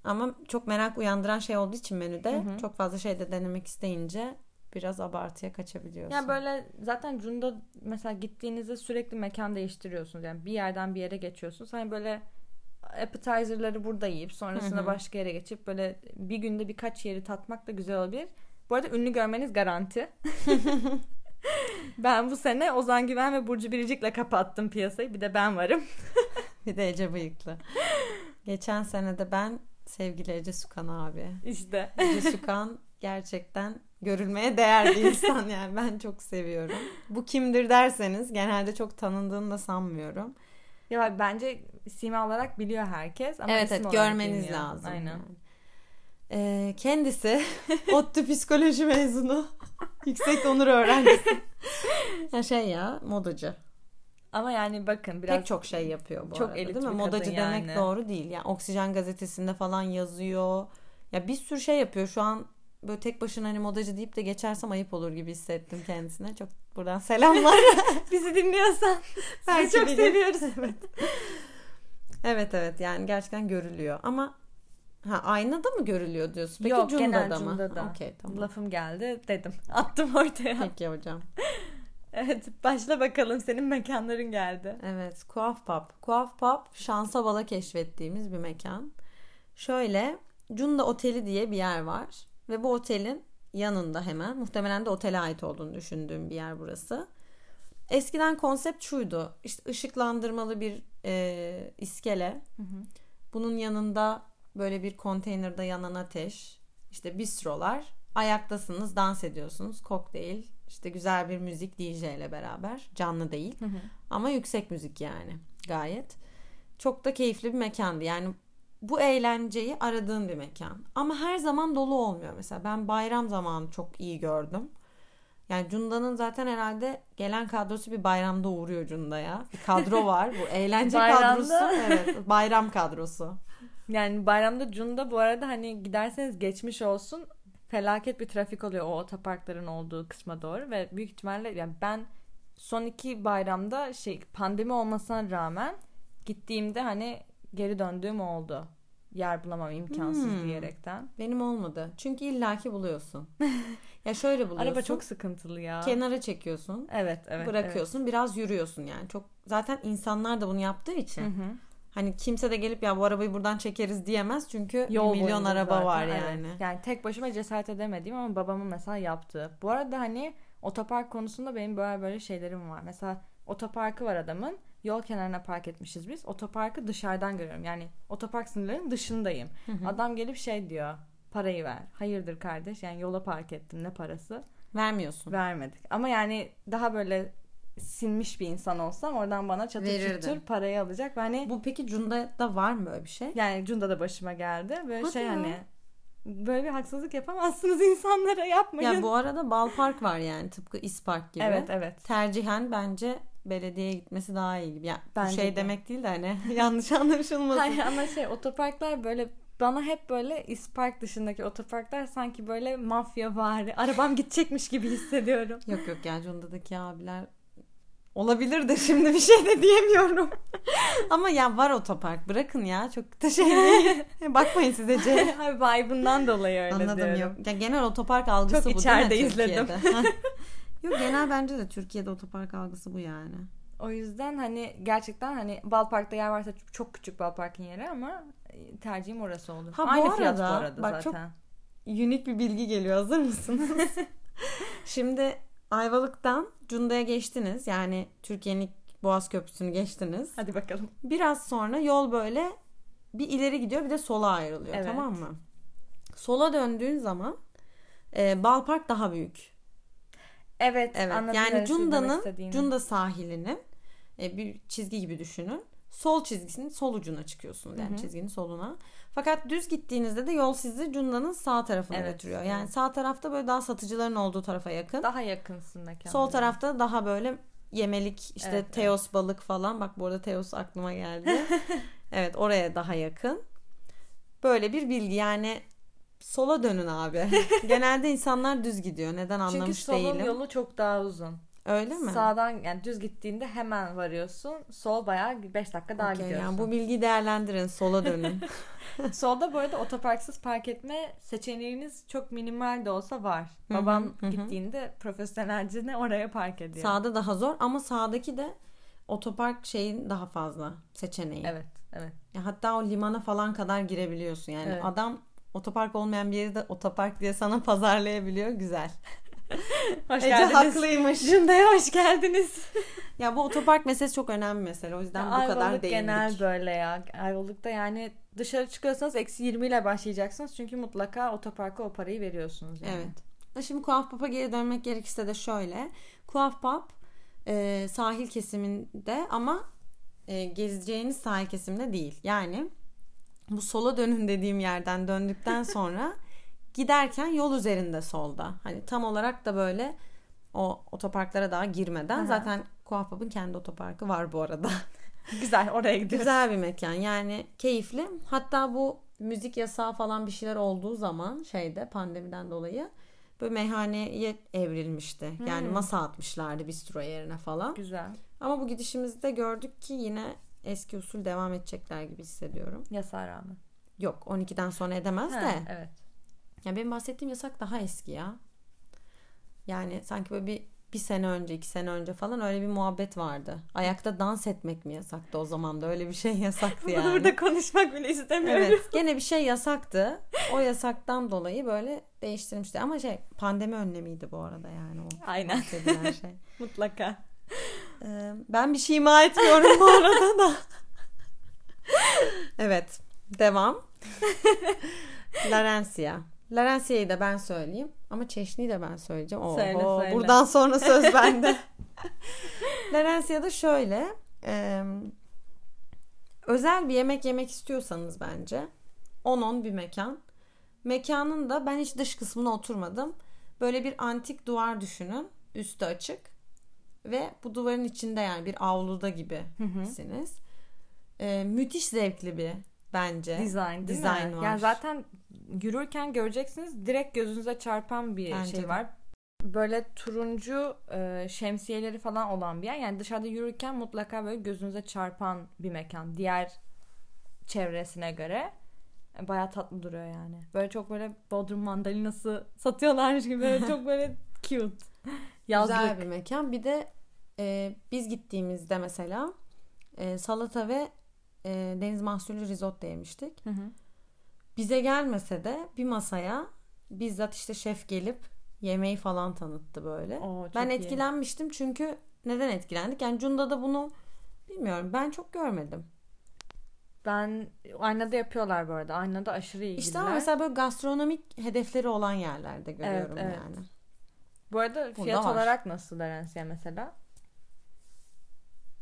[SPEAKER 2] Ama çok merak uyandıran şey olduğu için menüde
[SPEAKER 1] Hı hı.
[SPEAKER 2] çok fazla şey de denemek isteyince biraz abartıya kaçabiliyorsun.
[SPEAKER 1] Yani böyle zaten Cunda mesela gittiğinizde sürekli mekan değiştiriyorsunuz. Yani bir yerden bir yere geçiyorsunuz. Hani böyle appetizer'ları burada yiyip sonrasında
[SPEAKER 2] Hı hı.
[SPEAKER 1] başka yere geçip böyle bir günde birkaç yeri tatmak da güzel olabilir. Bu arada ünlü görmeniz garanti. ben bu sene Ozan Güven ve Burcu Biricik'le kapattım piyasayı. Bir de ben varım.
[SPEAKER 2] Bir de Ece Bıyıklı. Geçen sene de ben sevgili Ece Sukan abi.
[SPEAKER 1] İşte.
[SPEAKER 2] Ece Sukan gerçekten görülmeye değer bir insan yani ben çok seviyorum. Bu kimdir derseniz genelde çok tanındığını da sanmıyorum.
[SPEAKER 1] Ya bence sima olarak biliyor herkes ama
[SPEAKER 2] evet evet görmeniz
[SPEAKER 1] bilmiyor.
[SPEAKER 2] lazım.
[SPEAKER 1] Aynen.
[SPEAKER 2] yani. Ee, kendisi ODTÜ psikoloji mezunu. Yüksek onur öğrencisi. ya şey ya modacı.
[SPEAKER 1] Ama yani bakın biraz
[SPEAKER 2] Pek çok şey yapıyor bu
[SPEAKER 1] çok
[SPEAKER 2] arada
[SPEAKER 1] elit
[SPEAKER 2] değil mi? Modacı
[SPEAKER 1] kadın
[SPEAKER 2] demek
[SPEAKER 1] yani.
[SPEAKER 2] doğru değil. Yani Oksijen gazetesinde falan yazıyor. Ya bir sürü şey yapıyor. Şu an böyle tek başına hani modacı deyip de geçersem ayıp olur gibi hissettim kendisine. Çok buradan selamlar.
[SPEAKER 1] bizi dinliyorsan
[SPEAKER 2] Belki
[SPEAKER 1] çok seviyoruz.
[SPEAKER 2] evet. Evet evet yani gerçekten görülüyor. Ama ha aynada mı görülüyor diyorsun? Peki
[SPEAKER 1] Yok,
[SPEAKER 2] Cunda'da
[SPEAKER 1] genel
[SPEAKER 2] mı?
[SPEAKER 1] Cunda'da.
[SPEAKER 2] Okey tamam.
[SPEAKER 1] Lafım geldi dedim. Attım ortaya.
[SPEAKER 2] Peki hocam.
[SPEAKER 1] evet başla bakalım senin mekanların geldi.
[SPEAKER 2] Evet, Kuaf Pub. Kuaf Pub şansa bala keşfettiğimiz bir mekan. Şöyle, Cunda Oteli diye bir yer var. Ve bu otelin yanında hemen, muhtemelen de otele ait olduğunu düşündüğüm bir yer burası. Eskiden konsept şuydu. İşte ışıklandırmalı bir e, iskele. Bunun yanında böyle bir konteynerde yanan ateş. İşte bistrolar. Ayaktasınız, dans ediyorsunuz. Kokteyl, işte güzel bir müzik DJ ile beraber. Canlı değil. Ama yüksek müzik yani gayet. Çok da keyifli bir mekandı. Yani bu eğlenceyi aradığım bir mekan. Ama her zaman dolu olmuyor. Mesela ben bayram zamanı çok iyi gördüm. Yani Cunda'nın zaten herhalde gelen kadrosu bir bayramda uğruyor Cunda'ya. Bir kadro var. Bu eğlence kadrosu. Evet, bayram kadrosu.
[SPEAKER 1] Yani bayramda Cunda bu arada hani giderseniz geçmiş olsun felaket bir trafik oluyor o otoparkların olduğu kısma doğru ve büyük ihtimalle yani ben son iki bayramda şey pandemi olmasına rağmen gittiğimde hani geri döndüğüm oldu. Yer bulamam imkansız
[SPEAKER 2] Hmm.
[SPEAKER 1] diyerekten.
[SPEAKER 2] Benim olmadı. Çünkü illaki buluyorsun. ya şöyle buluyorsun.
[SPEAKER 1] Araba çok sıkıntılı ya.
[SPEAKER 2] kenara çekiyorsun.
[SPEAKER 1] evet evet.
[SPEAKER 2] bırakıyorsun. Biraz yürüyorsun yani. Çok zaten insanlar da bunu yaptığı için.
[SPEAKER 1] Evet. Hı hı.
[SPEAKER 2] Hani kimse de gelip ya bu arabayı buradan çekeriz diyemez çünkü
[SPEAKER 1] Yol
[SPEAKER 2] bir milyon araba
[SPEAKER 1] zaten,
[SPEAKER 2] var
[SPEAKER 1] evet.
[SPEAKER 2] yani.
[SPEAKER 1] Yani tek başıma cesaret edemediğim ama babamın mesela yaptığı. Bu arada hani otopark konusunda benim böyle böyle şeylerim var. Mesela otoparkı var adamın. Yol kenarına park etmişiz biz. Otoparkı dışarıdan görüyorum. Yani otopark sınırlarının dışındayım. Adam gelip şey diyor. Parayı ver. Hayırdır kardeş? Yani yola park ettim. Ne parası?
[SPEAKER 2] Vermiyorsun.
[SPEAKER 1] Vermedik. Ama yani daha böyle sinmiş bir insan olsam oradan bana çatır çutur parayı alacak. Ve hani
[SPEAKER 2] Bu peki Cunda'da var mı böyle bir şey?
[SPEAKER 1] yani Cunda da başıma geldi. Böyle
[SPEAKER 2] Hadi
[SPEAKER 1] şey
[SPEAKER 2] ya.
[SPEAKER 1] hani Böyle bir haksızlık yapamazsınız insanlara yapmayın.
[SPEAKER 2] Ya bu arada Bal Park var yani tıpkı İspark gibi.
[SPEAKER 1] Evet evet.
[SPEAKER 2] Tercihen bence belediyeye gitmesi daha iyi gibi. Yani
[SPEAKER 1] Bence
[SPEAKER 2] bu şey
[SPEAKER 1] de.
[SPEAKER 2] demek değil de hani yanlış anlaşılmasın.
[SPEAKER 1] Hayır ama şey otoparklar böyle bana hep böyle İspark dışındaki otoparklar sanki böyle mafya vari. Arabam gidecekmiş gibi hissediyorum.
[SPEAKER 2] Yok yok ya Cunda'daki abiler olabilir de şimdi bir şey de diyemiyorum. Ama ya var otopark bırakın ya çok da şey. Bakmayın size C.
[SPEAKER 1] Vibe'ından dolayı öyle
[SPEAKER 2] Anladım
[SPEAKER 1] diyorum.
[SPEAKER 2] yok. Ya genel otopark algısı
[SPEAKER 1] Çok
[SPEAKER 2] bu
[SPEAKER 1] içeride
[SPEAKER 2] değil mi
[SPEAKER 1] izledim.
[SPEAKER 2] Yok genel bence de Türkiye'de otopark algısı bu yani.
[SPEAKER 1] O yüzden hani gerçekten hani Balpark'ta yer varsa çok küçük Balpark'ın yeri ama e, tercihim orası olur.
[SPEAKER 2] Ha, bu
[SPEAKER 1] Aynı fiyat bu
[SPEAKER 2] arada,
[SPEAKER 1] arada
[SPEAKER 2] bak çok-
[SPEAKER 1] zaten.
[SPEAKER 2] Unik bir bilgi geliyor hazır mısınız? Şimdi Ayvalık'tan Cunda'ya geçtiniz. Yani Türkiye'nin Boğaz Köprüsü'nü geçtiniz.
[SPEAKER 1] Hadi bakalım.
[SPEAKER 2] Biraz sonra yol böyle bir ileri gidiyor bir de sola ayrılıyor
[SPEAKER 1] Evet.
[SPEAKER 2] tamam mı? Sola döndüğün zaman e, Balpark daha büyük.
[SPEAKER 1] Evet,
[SPEAKER 2] Evet.
[SPEAKER 1] anladım
[SPEAKER 2] yani Cunda'nın. Cunda sahilinin e, bir çizgi gibi düşünün. Sol çizgisinin sol ucuna çıkıyorsunuz yani
[SPEAKER 1] Hı hı.
[SPEAKER 2] çizginin soluna. Fakat düz gittiğinizde de yol sizi Cunda'nın sağ tarafına
[SPEAKER 1] Evet,
[SPEAKER 2] götürüyor. Yani
[SPEAKER 1] evet.
[SPEAKER 2] sağ tarafta böyle daha satıcıların olduğu tarafa yakın.
[SPEAKER 1] daha yakınsın mekanlara.
[SPEAKER 2] Sol tarafta daha böyle yemelik işte
[SPEAKER 1] Evet, evet.
[SPEAKER 2] teos balık falan. Bak bu arada teos aklıma geldi. evet oraya daha yakın. Böyle bir bilgi yani sola dönün abi. Genelde insanlar düz gidiyor. Neden
[SPEAKER 1] Çünkü
[SPEAKER 2] anlamış
[SPEAKER 1] solun
[SPEAKER 2] değilim.
[SPEAKER 1] yolu çok daha uzun.
[SPEAKER 2] Öyle mi?
[SPEAKER 1] Sağdan yani düz gittiğinde hemen varıyorsun. Sol bayağı 5 dakika daha
[SPEAKER 2] Okey,
[SPEAKER 1] gidiyorsun.
[SPEAKER 2] yani bu bilgiyi değerlendirin. Sola dönün.
[SPEAKER 1] Solda bu arada otoparksız park etme seçeneğiniz çok minimal de olsa var. Babam gittiğinde profesyonelce oraya park ediyor.
[SPEAKER 2] Sağda daha zor ama sağdaki de otopark şeyin daha fazla seçeneği.
[SPEAKER 1] Evet, evet.
[SPEAKER 2] Ya hatta o limana falan kadar girebiliyorsun. Yani
[SPEAKER 1] Evet.
[SPEAKER 2] adam otopark olmayan bir yeri de otopark diye sana pazarlayabiliyor. Güzel.
[SPEAKER 1] Hoş
[SPEAKER 2] Ece
[SPEAKER 1] geldiniz.
[SPEAKER 2] haklıymış.
[SPEAKER 1] Cunda'ya hoş geldiniz.
[SPEAKER 2] Ya bu otopark meselesi çok önemli mesele. O yüzden bu kadar değindik.
[SPEAKER 1] genel böyle ya. Ayvalık'ta yani dışarı çıkıyorsanız eksi 20 ile başlayacaksınız. Çünkü mutlaka otoparka o parayı veriyorsunuz. Yani.
[SPEAKER 2] Evet. Şimdi Kuaf Pap'a geri dönmek gerekirse de şöyle. Kuaf Pap e, sahil kesiminde ama e, gezeceğiniz sahil kesiminde değil. Yani bu sola dönün dediğim yerden döndükten sonra giderken yol üzerinde solda. Hani tam olarak da böyle o otoparklara daha girmeden
[SPEAKER 1] Aha.
[SPEAKER 2] zaten Kuaf Pap'ın kendi otoparkı var bu arada.
[SPEAKER 1] Güzel oraya gidiyoruz.
[SPEAKER 2] Güzel bir mekan yani keyifli. Hatta bu müzik yasağı falan bir şeyler olduğu zaman şeyde pandemiden dolayı böyle meyhaneye evrilmişti. Yani
[SPEAKER 1] Hmm.
[SPEAKER 2] masa atmışlardı bistro yerine falan.
[SPEAKER 1] Güzel.
[SPEAKER 2] Ama bu gidişimizde gördük ki yine eski usul devam edecekler gibi hissediyorum.
[SPEAKER 1] Yasağa rağmen.
[SPEAKER 2] Yok 12'den sonra edemez
[SPEAKER 1] Ha,
[SPEAKER 2] de.
[SPEAKER 1] evet.
[SPEAKER 2] Ya benim bahsettiğim yasak daha eski ya. Yani sanki böyle bir bir sene önce, iki sene önce falan öyle bir muhabbet vardı. Ayakta dans etmek mi yasaktı o zaman da öyle bir şey yasaktı yani.
[SPEAKER 1] Bunu burada konuşmak bile istemiyorum.
[SPEAKER 2] Evet gene bir şey yasaktı. O yasaktan dolayı böyle değiştirmişti. Ama şey pandemi önlemiydi bu arada yani o
[SPEAKER 1] Aynen.
[SPEAKER 2] şey.
[SPEAKER 1] Mutlaka.
[SPEAKER 2] Ee, ben bir şey ima etmiyorum bu arada da. evet devam. Larencia. Larencia'yı da ben söyleyeyim. Ama Çeşni'yi de ben söyleyeceğim. Oho,
[SPEAKER 1] Söyle, söyle.
[SPEAKER 2] Buradan sonra söz bende. Larencia'da şöyle. e, özel bir yemek yemek istiyorsanız bence 10-10 bir mekan. Mekanın da ben hiç dış kısmına oturmadım. Böyle bir antik duvar düşünün. Üstü açık. Ve bu duvarın içinde yani bir avluda gibisiniz. Ee, müthiş zevkli bir bence.
[SPEAKER 1] Design
[SPEAKER 2] Design var.
[SPEAKER 1] Yani zaten yürürken göreceksiniz direkt gözünüze çarpan bir
[SPEAKER 2] Bence
[SPEAKER 1] şey
[SPEAKER 2] de.
[SPEAKER 1] var. Böyle turuncu e, şemsiyeleri falan olan bir yer. Yani dışarıda yürürken mutlaka böyle gözünüze çarpan bir mekan. Diğer çevresine göre. E, Bayağı tatlı duruyor yani. Böyle çok böyle Bodrum mandalinası satıyorlarmış gibi. Böyle çok böyle cute. Yazlık.
[SPEAKER 2] Güzel bir mekan. Bir de e, biz gittiğimizde mesela e, salata ve e, deniz mahsulü risotto yemiştik.
[SPEAKER 1] Hı hı.
[SPEAKER 2] Bize gelmese de bir masaya bizzat işte şef gelip yemeği falan tanıttı böyle.
[SPEAKER 1] Oo,
[SPEAKER 2] ben
[SPEAKER 1] iyi.
[SPEAKER 2] etkilenmiştim çünkü neden etkilendik? Yani Cunda'da bunu bilmiyorum ben çok görmedim.
[SPEAKER 1] Ben aynada yapıyorlar bu arada. Aynada aşırı iyi
[SPEAKER 2] İşte mesela böyle gastronomik hedefleri olan yerlerde görüyorum
[SPEAKER 1] evet.
[SPEAKER 2] yani.
[SPEAKER 1] Bu arada
[SPEAKER 2] Burada
[SPEAKER 1] fiyat
[SPEAKER 2] var.
[SPEAKER 1] olarak nasıl Larencia mesela?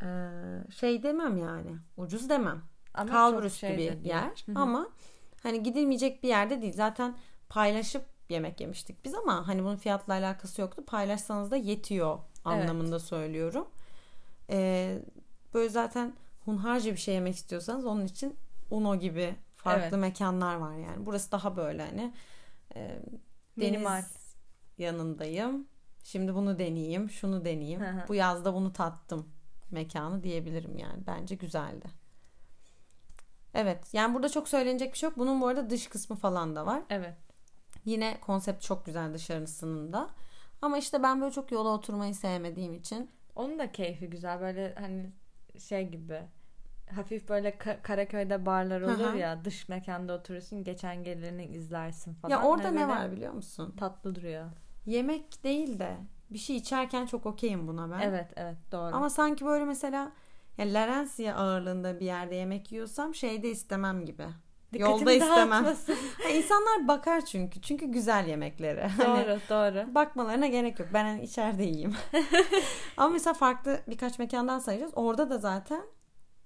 [SPEAKER 2] Ee, şey demem yani ucuz demem.
[SPEAKER 1] Ama çok
[SPEAKER 2] üstü
[SPEAKER 1] şey
[SPEAKER 2] yer
[SPEAKER 1] Hı hı.
[SPEAKER 2] ama hani gidilmeyecek bir yerde değil. Zaten paylaşıp yemek yemiştik biz ama hani bunun fiyatla alakası yoktu. Paylaşsanız da yetiyor anlamında evet. söylüyorum. Ee, böyle zaten hunharca bir şey yemek istiyorsanız onun için Uno gibi farklı evet. mekanlar var yani. Burası daha böyle hani e, deniz yanındayım. Şimdi bunu deneyeyim, şunu deneyeyim. Bu yazda bunu tattım mekanı diyebilirim yani. Bence güzeldi. Evet yani burada çok söylenecek bir şey yok. Bunun bu arada dış kısmı falan da var.
[SPEAKER 1] Evet.
[SPEAKER 2] Yine konsept çok güzel dışarısının da. Ama işte ben böyle çok yola oturmayı sevmediğim için.
[SPEAKER 1] Onun da keyfi güzel. Böyle hani şey gibi hafif böyle Karaköy'de barlar olur ya dış mekanda oturursun geçen gelirini izlersin falan.
[SPEAKER 2] Ya orada ne var biliyor musun?
[SPEAKER 1] Tatlı duruyor.
[SPEAKER 2] Yemek değil de bir şey içerken çok okeyim buna ben.
[SPEAKER 1] Evet evet doğru.
[SPEAKER 2] Ama sanki böyle mesela yani Larencia ağırlığında bir yerde yemek yiyorsam şeyde istemem gibi. Dikkatimi Yolda istemem. İnsanlar bakar çünkü. Çünkü güzel yemekleri.
[SPEAKER 1] Doğru hani doğru.
[SPEAKER 2] Bakmalarına gerek yok. Ben hani içeride yiyeyim. Ama mesela farklı birkaç mekandan sayacağız. Orada da zaten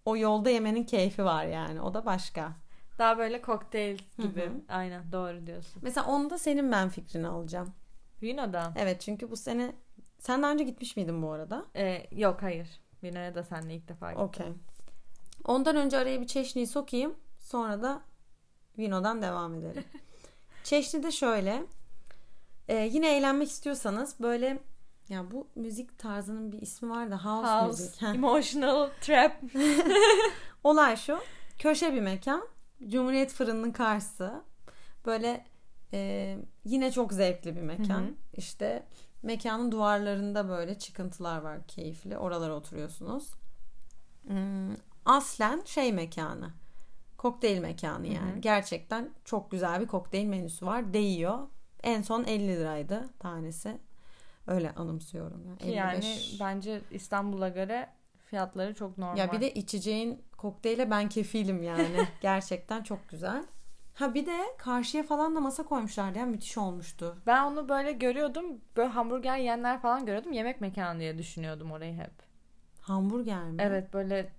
[SPEAKER 2] o yolda yemenin keyfi var yani. O da başka.
[SPEAKER 1] Daha böyle kokteyl gibi. Hı-hı. Aynen doğru diyorsun.
[SPEAKER 2] Mesela onda senin ben fikrini alacağım.
[SPEAKER 1] Vino'dan.
[SPEAKER 2] Evet çünkü bu sene sen daha önce gitmiş miydin bu arada?
[SPEAKER 1] Ee, yok hayır. Vino'ya da seninle ilk defa gittim.
[SPEAKER 2] Okey. Ondan önce araya bir çeşniyi sokayım. Sonra da Vino'dan devam edelim. Çeşni de şöyle. E, yine eğlenmek istiyorsanız böyle ya bu müzik tarzının bir ismi var da house, house müzik.
[SPEAKER 1] Emotional trap.
[SPEAKER 2] Olay şu. Köşe bir mekan. Cumhuriyet Fırını'nın karşısı. Böyle e, yine çok zevkli bir mekan. Hı hı. İşte mekanın duvarlarında böyle çıkıntılar var keyifli. Oralara oturuyorsunuz. Hmm, aslen şey mekanı. Kokteyl mekanı yani. Hı hı. Gerçekten çok güzel bir kokteyl menüsü var. Değiyor. En son 50 liraydı tanesi. Öyle anımsıyorum.
[SPEAKER 1] Yani, yani bence İstanbul'a göre fiyatları çok normal.
[SPEAKER 2] Ya bir de içeceğin kokteyle ben kefilim yani. Gerçekten çok güzel. Ha bir de karşıya falan da masa koymuşlardı ya müthiş olmuştu.
[SPEAKER 1] Ben onu böyle görüyordum. Böyle hamburger yiyenler falan görüyordum. Yemek mekanı diye düşünüyordum orayı hep.
[SPEAKER 2] Hamburger mi?
[SPEAKER 1] Evet böyle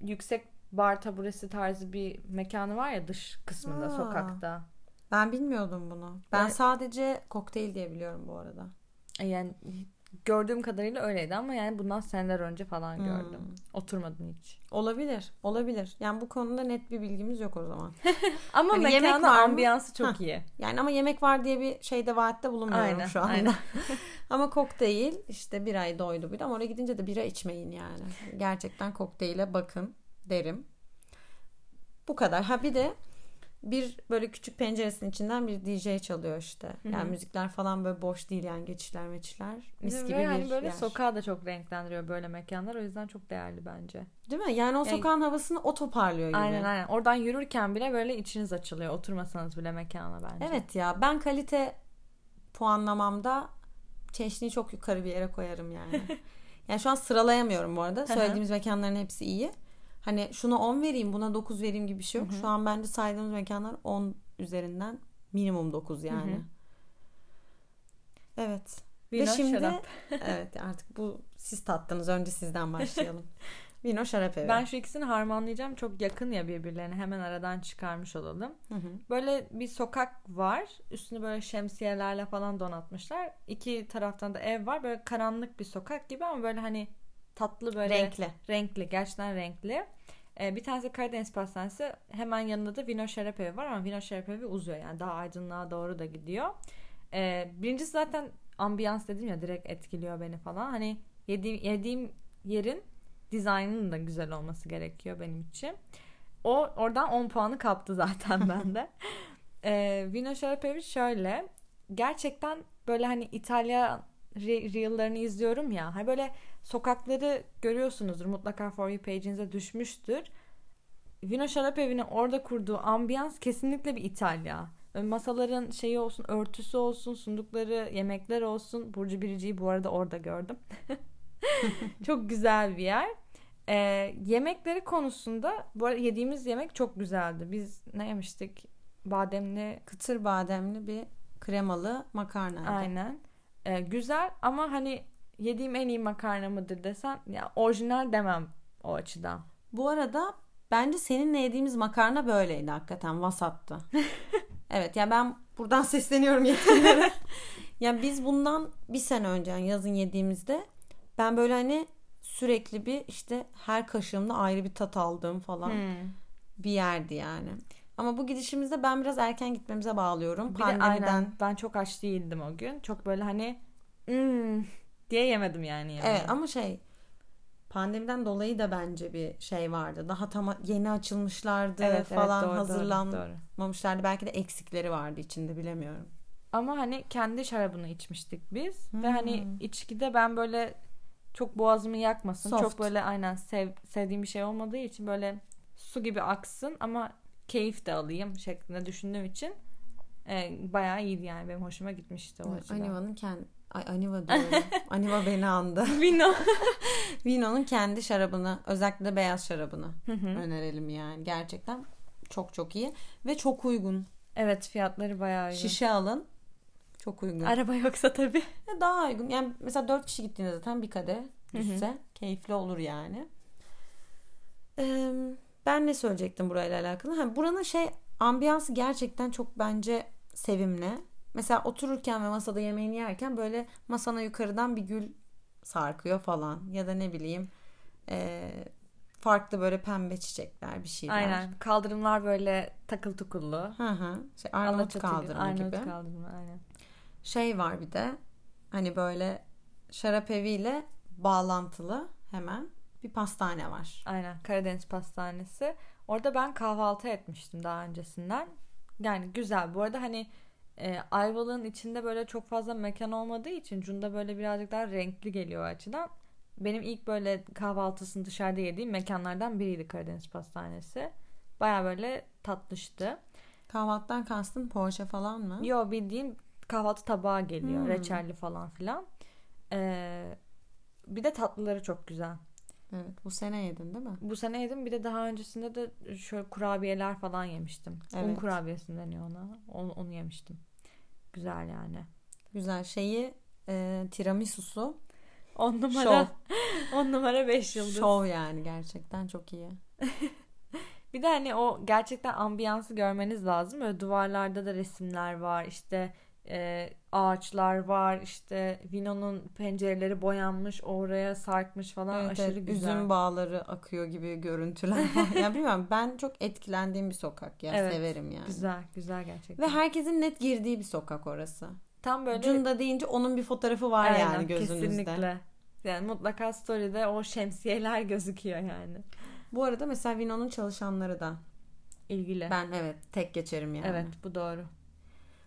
[SPEAKER 1] yüksek bar taburesi tarzı bir mekanı var ya dış kısmında Aa, sokakta.
[SPEAKER 2] Ben bilmiyordum bunu. Ben, ben sadece kokteyl diye biliyorum bu arada.
[SPEAKER 1] Yani gördüğüm kadarıyla öyleydi ama yani bundan seneler önce falan hmm. gördüm. Hmm. Oturmadım hiç.
[SPEAKER 2] Olabilir. Olabilir. Yani bu konuda net bir bilgimiz yok o zaman.
[SPEAKER 1] ama hani mekanın ambiyansı çok Heh. iyi.
[SPEAKER 2] Yani ama yemek var diye bir şeyde vaatte bulunmuyorum aynen, şu anda. Aynen. ama kokteyl işte bir ay doydu bir ama oraya gidince de bira içmeyin yani. Gerçekten kokteyle bakın derim. Bu kadar. Ha bir de bir böyle küçük penceresinin içinden bir DJ çalıyor işte. Yani Hı-hı. müzikler falan böyle boş değil yani geçişler meçişler. Mis Ve gibi
[SPEAKER 1] yani
[SPEAKER 2] bir
[SPEAKER 1] böyle yer. sokağı da çok renklendiriyor böyle mekanlar. O yüzden çok değerli bence.
[SPEAKER 2] Değil mi? Yani o yani, sokağın havasını o toparlıyor gibi.
[SPEAKER 1] Aynen aynen. Oradan yürürken bile böyle içiniz açılıyor. Oturmasanız bile mekana bence.
[SPEAKER 2] Evet ya ben kalite puanlamamda Çeşni'yi çok yukarı bir yere koyarım yani. yani şu an sıralayamıyorum bu arada. Söylediğimiz mekanların hepsi iyi. Hani şuna 10 vereyim buna 9 vereyim gibi bir şey yok. Hı hı. Şu an bence saydığımız mekanlar 10 üzerinden minimum 9 yani. Hı hı. Evet. Vino, Ve şimdi şarap. evet artık bu siz tattınız. Önce sizden başlayalım. Vino şarap evi.
[SPEAKER 1] Ben şu ikisini harmanlayacağım. Çok yakın ya birbirlerine. Hemen aradan çıkarmış olalım. Hı hı. Böyle bir sokak var. Üstünü böyle şemsiyelerle falan donatmışlar. İki taraftan da ev var. Böyle karanlık bir sokak gibi ama böyle hani tatlı böyle
[SPEAKER 2] renkli.
[SPEAKER 1] Renkli. Gerçekten renkli. Ee, bir tanesi Karadeniz Pastanesi. Hemen yanında da Vino Şarap Evi var ama Vino Şarap Evi uzuyor. Yani daha aydınlığa doğru da gidiyor. Ee, birincisi zaten ambiyans dedim ya direkt etkiliyor beni falan. Hani yediğim, yediğim yerin dizaynının da güzel olması gerekiyor benim için. O oradan 10 puanı kaptı zaten bende. ee, Vino Şarap Evi şöyle. Gerçekten böyle hani İtalya reel'larını izliyorum ya. Hani böyle sokakları görüyorsunuzdur. Mutlaka For You page'inize düşmüştür. Vino Şarap Evi'nin orada kurduğu ambiyans kesinlikle bir İtalya. Masaların şeyi olsun, örtüsü olsun, sundukları yemekler olsun. Burcu Birici'yi bu arada orada gördüm. çok güzel bir yer. Ee, yemekleri konusunda bu arada yediğimiz yemek çok güzeldi. Biz ne yemiştik? Bademli.
[SPEAKER 2] Kıtır bademli bir kremalı makarna.
[SPEAKER 1] Aynen. Ee, güzel ama hani yediğim en iyi makarna mıdır desen ya orijinal demem o açıdan.
[SPEAKER 2] Bu arada bence seninle yediğimiz makarna böyleydi hakikaten vasattı. evet ya yani ben Buradan sesleniyorum yetkililere. yani biz bundan bir sene önce yani yazın yediğimizde ben böyle hani sürekli bir işte her kaşığımda ayrı bir tat aldığım falan hmm. bir yerdi yani. Ama bu gidişimizde ben biraz erken gitmemize bağlıyorum.
[SPEAKER 1] Bir Pandemiden. De aynen, ben çok aç değildim o gün. Çok böyle hani hmm, diye yemedim yani. yani.
[SPEAKER 2] Evet ama şey pandemiden dolayı da bence bir şey vardı. Daha tam yeni açılmışlardı evet, falan evet, doğru, hazırlanmamışlardı. Doğru. Belki de eksikleri vardı içinde bilemiyorum.
[SPEAKER 1] Ama hani kendi şarabını içmiştik biz hmm. ve hani içkide ben böyle çok boğazımı yakmasın. Soft. Çok böyle aynen sev, sevdiğim bir şey olmadığı için böyle su gibi aksın ama keyif de alayım şeklinde düşündüğüm için e, bayağı iyiydi yani benim hoşuma gitmişti o açıdan.
[SPEAKER 2] Aniva'nın kendi Ay Aniva diyorum. Aniva beni andı. Vino. Vino'nun kendi şarabını özellikle beyaz şarabını önerelim yani. Gerçekten çok çok iyi ve çok uygun.
[SPEAKER 1] Evet fiyatları bayağı uygun.
[SPEAKER 2] Şişe alın. Çok uygun.
[SPEAKER 1] Araba yoksa tabii.
[SPEAKER 2] Daha uygun. Yani mesela dört kişi gittiğinde zaten bir kade düşse keyifli olur yani. Ee, ben ne söyleyecektim burayla alakalı? Ha, buranın şey ambiyansı gerçekten çok bence sevimli. Mesela otururken ve masada yemeğini yerken böyle masana yukarıdan bir gül sarkıyor falan. Ya da ne bileyim e, farklı böyle pembe çiçekler bir şeyler. Aynen.
[SPEAKER 1] Kaldırımlar böyle takıl tukullu.
[SPEAKER 2] Hı hı. Şey, Arnavut kaldırımı Arnavut gibi.
[SPEAKER 1] kaldırımı aynen.
[SPEAKER 2] Şey var bir de hani böyle şarap eviyle bağlantılı hemen bir pastane var.
[SPEAKER 1] Aynen Karadeniz pastanesi. Orada ben kahvaltı etmiştim daha öncesinden. Yani güzel. Bu arada hani e, Ayvalık'ın içinde böyle çok fazla mekan olmadığı için Cunda böyle birazcık daha renkli geliyor o açıdan. Benim ilk böyle kahvaltısını dışarıda yediğim mekanlardan biriydi Karadeniz Pastanesi. Baya böyle tatlıştı.
[SPEAKER 2] Kahvaltıdan kastın poğaça falan mı?
[SPEAKER 1] Yo bildiğin kahvaltı tabağı geliyor. Hmm. Reçelli falan filan. Ee, bir de tatlıları çok güzel.
[SPEAKER 2] Evet bu sene yedin değil mi?
[SPEAKER 1] Bu sene yedim. Bir de daha öncesinde de şöyle kurabiyeler falan yemiştim. Evet. Un kurabiyesi deniyor ona. Onu, onu yemiştim. Güzel yani.
[SPEAKER 2] Güzel. Şeyi e, tiramisusu.
[SPEAKER 1] On numara. on numara beş yıldız.
[SPEAKER 2] Şov yani gerçekten çok iyi.
[SPEAKER 1] bir de hani o gerçekten ambiyansı görmeniz lazım. Böyle duvarlarda da resimler var. İşte e, ağaçlar var işte Vino'nun pencereleri boyanmış oraya sarkmış falan evet, aşırı evet, güzel.
[SPEAKER 2] Üzüm bağları akıyor gibi görüntüler var. ya bilmiyorum ben çok etkilendiğim bir sokak ya evet, severim yani.
[SPEAKER 1] Güzel güzel gerçekten.
[SPEAKER 2] Ve herkesin net girdiği bir sokak orası. Tam böyle. Cunda deyince onun bir fotoğrafı var Aynen, yani gözünüzde. Kesinlikle.
[SPEAKER 1] Yani mutlaka story'de o şemsiyeler gözüküyor yani.
[SPEAKER 2] Bu arada mesela Vino'nun çalışanları da
[SPEAKER 1] ilgili.
[SPEAKER 2] Ben evet tek geçerim yani.
[SPEAKER 1] Evet bu doğru.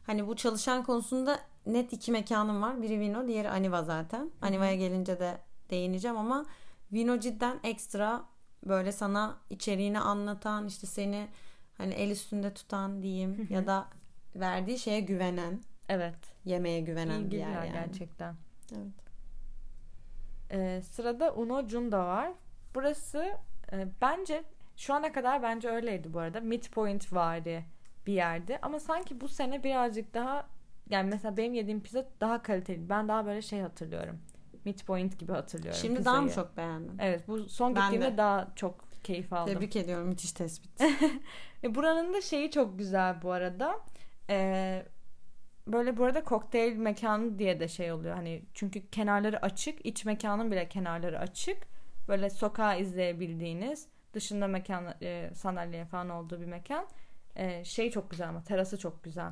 [SPEAKER 2] Hani bu çalışan konusunda net iki mekanım var. Biri Vino, diğeri Aniva zaten. Aniva'ya gelince de değineceğim ama Vino cidden ekstra böyle sana içeriğini anlatan, işte seni hani el üstünde tutan diyeyim ya da verdiği şeye güvenen.
[SPEAKER 1] Evet.
[SPEAKER 2] Yemeğe güvenen İlgililer bir yer yani.
[SPEAKER 1] gerçekten. Evet. Ee, sırada Uno Junda var. Burası e, bence şu ana kadar bence öyleydi bu arada. Midpoint vari bir yerde. Ama sanki bu sene birazcık daha yani mesela benim yediğim pizza daha kaliteli. Ben daha böyle şey hatırlıyorum. Midpoint gibi hatırlıyorum.
[SPEAKER 2] Şimdi pizzayı. daha mı çok beğendin?
[SPEAKER 1] Evet bu son ben gittiğimde de. daha çok keyif aldım.
[SPEAKER 2] Tebrik ediyorum müthiş tespit.
[SPEAKER 1] E, buranın da şeyi çok güzel bu arada. Ee, böyle burada kokteyl mekanı diye de şey oluyor. Hani çünkü kenarları açık. iç mekanın bile kenarları açık. Böyle sokağı izleyebildiğiniz dışında mekan e, sandalye falan olduğu bir mekan. Ee, şey çok güzel ama terası çok güzel.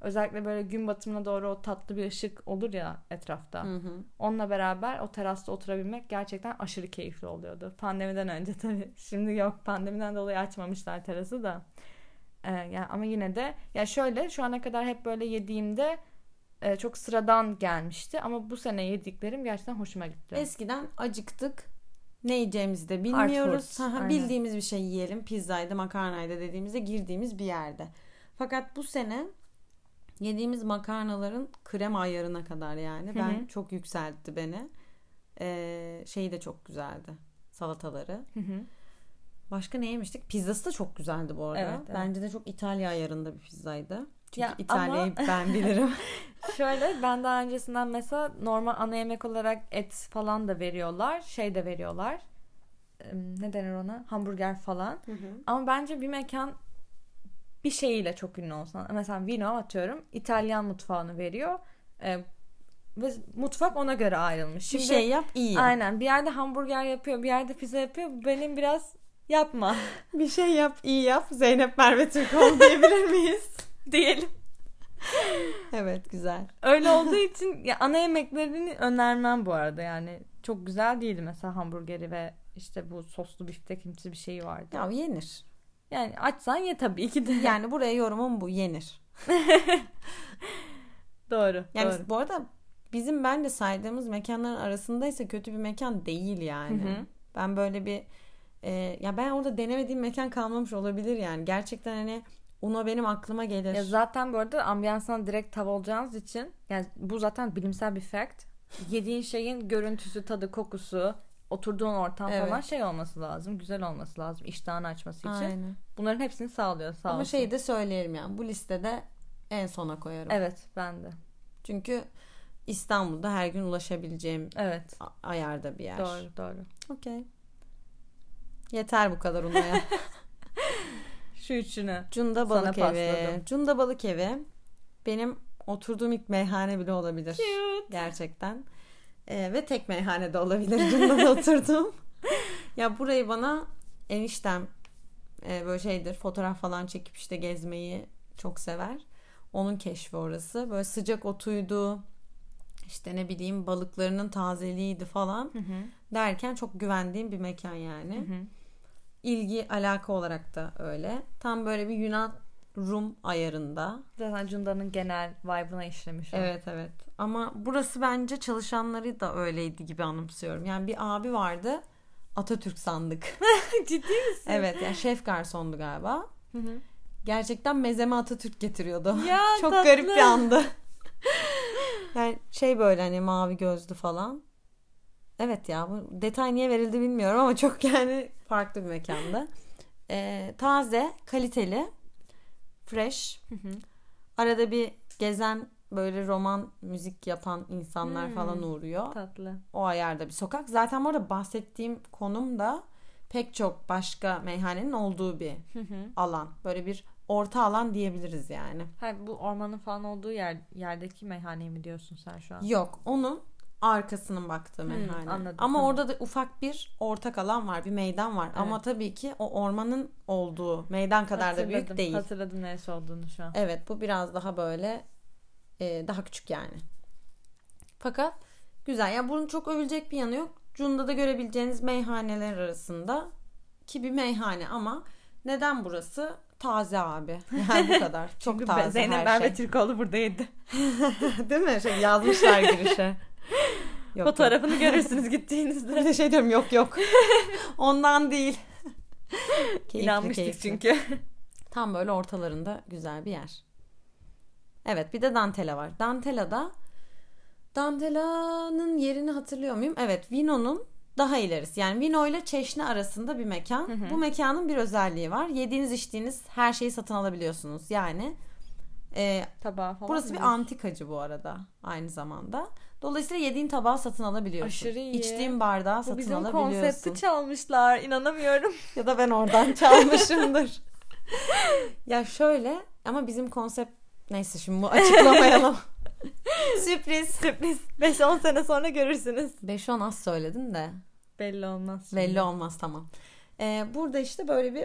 [SPEAKER 1] Özellikle böyle gün batımına doğru o tatlı bir ışık olur ya etrafta. Hı hı. Onunla beraber o terasta oturabilmek gerçekten aşırı keyifli oluyordu. Pandemiden önce tabii. Şimdi yok pandemiden dolayı açmamışlar terası da. Ee, yani ama yine de ya şöyle şu ana kadar hep böyle yediğimde e, çok sıradan gelmişti ama bu sene yediklerim gerçekten hoşuma gitti.
[SPEAKER 2] Eskiden acıktık ne yiyeceğimizi de bilmiyoruz. Aha, bildiğimiz bir şey yiyelim. Pizzaydı, makarnaydı dediğimizde girdiğimiz bir yerde. Fakat bu sene yediğimiz makarnaların krem ayarına kadar yani. Ben Hı-hı. çok yükseltti beni. Ee, şeyi de çok güzeldi. Salataları. Hı-hı. Başka ne yemiştik? Pizzası da çok güzeldi bu arada. Evet, evet. Bence de çok İtalya ayarında bir pizzaydı. Çünkü ya İtalya'yı ama... ben bilirim.
[SPEAKER 1] Şöyle ben daha öncesinden mesela normal ana yemek olarak et falan da veriyorlar. Şey de veriyorlar. Ne denir ona? Hamburger falan. Hı hı. Ama bence bir mekan bir şeyiyle çok ünlü olsan. Mesela vino atıyorum İtalyan mutfağını veriyor. E, ve mutfak ona göre ayrılmış.
[SPEAKER 2] Şimdi, bir şey yap iyi yap.
[SPEAKER 1] Aynen bir yerde hamburger yapıyor bir yerde pizza yapıyor. Benim biraz yapma.
[SPEAKER 2] bir şey yap iyi yap Zeynep Merve Türkoğlu diyebilir miyiz?
[SPEAKER 1] Diyelim.
[SPEAKER 2] evet güzel.
[SPEAKER 1] Öyle olduğu için ya ana yemeklerini önermem bu arada yani. Çok güzel değildi mesela hamburgeri ve işte bu soslu biftekimsi bir şey vardı.
[SPEAKER 2] Ya yenir.
[SPEAKER 1] Yani açsan ye tabii ki de.
[SPEAKER 2] Yani buraya yorumum bu yenir.
[SPEAKER 1] doğru.
[SPEAKER 2] Yani
[SPEAKER 1] doğru.
[SPEAKER 2] bu arada bizim bence saydığımız mekanların arasındaysa kötü bir mekan değil yani. Hı hı. Ben böyle bir e, ya ben orada denemediğim mekan kalmamış olabilir yani. Gerçekten hani Uno benim aklıma gelir.
[SPEAKER 1] Ya zaten bu arada ambiyansına direkt tav olacağınız için yani bu zaten bilimsel bir fact. Yediğin şeyin görüntüsü, tadı, kokusu, oturduğun ortam evet. falan şey olması lazım. Güzel olması lazım. iştahını açması için. Aynen. Bunların hepsini sağlıyor. Sağ
[SPEAKER 2] Ama şeyi de söyleyelim yani. Bu listede en sona koyarım.
[SPEAKER 1] Evet ben de.
[SPEAKER 2] Çünkü İstanbul'da her gün ulaşabileceğim
[SPEAKER 1] evet.
[SPEAKER 2] ayarda bir yer.
[SPEAKER 1] Doğru doğru.
[SPEAKER 2] Okey. Yeter bu kadar Uno'ya.
[SPEAKER 1] Şu üçünü.
[SPEAKER 2] Cunda Balık Evi. Cunda Balık Evi. Benim oturduğum ilk meyhane bile olabilir.
[SPEAKER 1] Cute.
[SPEAKER 2] Gerçekten. Ee, ve tek meyhanede olabilir. Cunda'da oturdum. ya burayı bana eniştem e, böyle şeydir fotoğraf falan çekip işte gezmeyi çok sever. Onun keşfi orası. Böyle sıcak otuydu. İşte ne bileyim balıklarının tazeliğiydi falan. Hı hı. Derken çok güvendiğim bir mekan yani. Hı hı. İlgi alaka olarak da öyle. Tam böyle bir Yunan Rum ayarında.
[SPEAKER 1] Zaten Cunda'nın genel vibe'ına işlemiş.
[SPEAKER 2] Evet evet. Ama burası bence çalışanları da öyleydi gibi anımsıyorum. Yani bir abi vardı. Atatürk sandık.
[SPEAKER 1] Ciddi misin?
[SPEAKER 2] Evet yani şef garsondu galiba. Hı hı. Gerçekten mezeme Atatürk getiriyordu.
[SPEAKER 1] Ya,
[SPEAKER 2] Çok tatlı. garip bir andı. yani şey böyle hani mavi gözlü falan. Evet ya bu detay niye verildi bilmiyorum ama çok yani farklı bir mekanda. Ee, taze, kaliteli, fresh. Hı hı. Arada bir gezen böyle roman müzik yapan insanlar hmm, falan uğruyor.
[SPEAKER 1] Tatlı.
[SPEAKER 2] O ayarda bir sokak. Zaten orada bahsettiğim konum da pek çok başka meyhanenin olduğu bir alan. Böyle bir orta alan diyebiliriz yani.
[SPEAKER 1] Hayır bu ormanın falan olduğu yer yerdeki meyhaneyi mi diyorsun sen şu an?
[SPEAKER 2] Yok onun arkasının baktığı hmm, meyhane. Anladım, Ama tamam. orada da ufak bir ortak alan var, bir meydan var. Evet. Ama tabii ki o ormanın olduğu meydan kadar
[SPEAKER 1] hatırladım,
[SPEAKER 2] da büyük değil.
[SPEAKER 1] Hatırladım neresi olduğunu şu an.
[SPEAKER 2] Evet bu biraz daha böyle e, daha küçük yani. Fakat güzel. Yani bunun çok övülecek bir yanı yok. Cunda'da görebileceğiniz meyhaneler arasında ki bir meyhane ama neden burası? Taze abi. Yani bu kadar. Çok taze
[SPEAKER 1] Zeynep
[SPEAKER 2] her şey.
[SPEAKER 1] Türkoğlu burada yedi.
[SPEAKER 2] Değil mi? Şey yazmışlar girişe.
[SPEAKER 1] Yok, Fotoğrafını yok. görürsünüz gittiğinizde.
[SPEAKER 2] Bir de şey diyorum yok yok. Ondan değil.
[SPEAKER 1] keyifli, İnanmıştık keyifli. çünkü.
[SPEAKER 2] Tam böyle ortalarında güzel bir yer. Evet bir de Dantela var. Dantela'da Dantela'nın yerini hatırlıyor muyum? Evet Vino'nun daha ilerisi. Yani Vino ile Çeşne arasında bir mekan. Hı hı. Bu mekanın bir özelliği var. Yediğiniz içtiğiniz her şeyi satın alabiliyorsunuz. Yani e,
[SPEAKER 1] tabağı falan.
[SPEAKER 2] Burası bir antikacı bu arada aynı zamanda. Dolayısıyla yediğin tabağı satın alabiliyorsun.
[SPEAKER 1] Aşırı iyi.
[SPEAKER 2] İçtiğin bardağı satın bizim alabiliyorsun.
[SPEAKER 1] Bizim konsepti çalmışlar. İnanamıyorum.
[SPEAKER 2] ya da ben oradan çalmışımdır. ya şöyle ama bizim konsept neyse şimdi bu açıklamayalım.
[SPEAKER 1] Sürpriz. Sürpriz. 5-10 sene sonra görürsünüz.
[SPEAKER 2] 5-10 az söyledin de.
[SPEAKER 1] Belli olmaz.
[SPEAKER 2] Şimdi. Belli olmaz tamam. Ee, burada işte böyle bir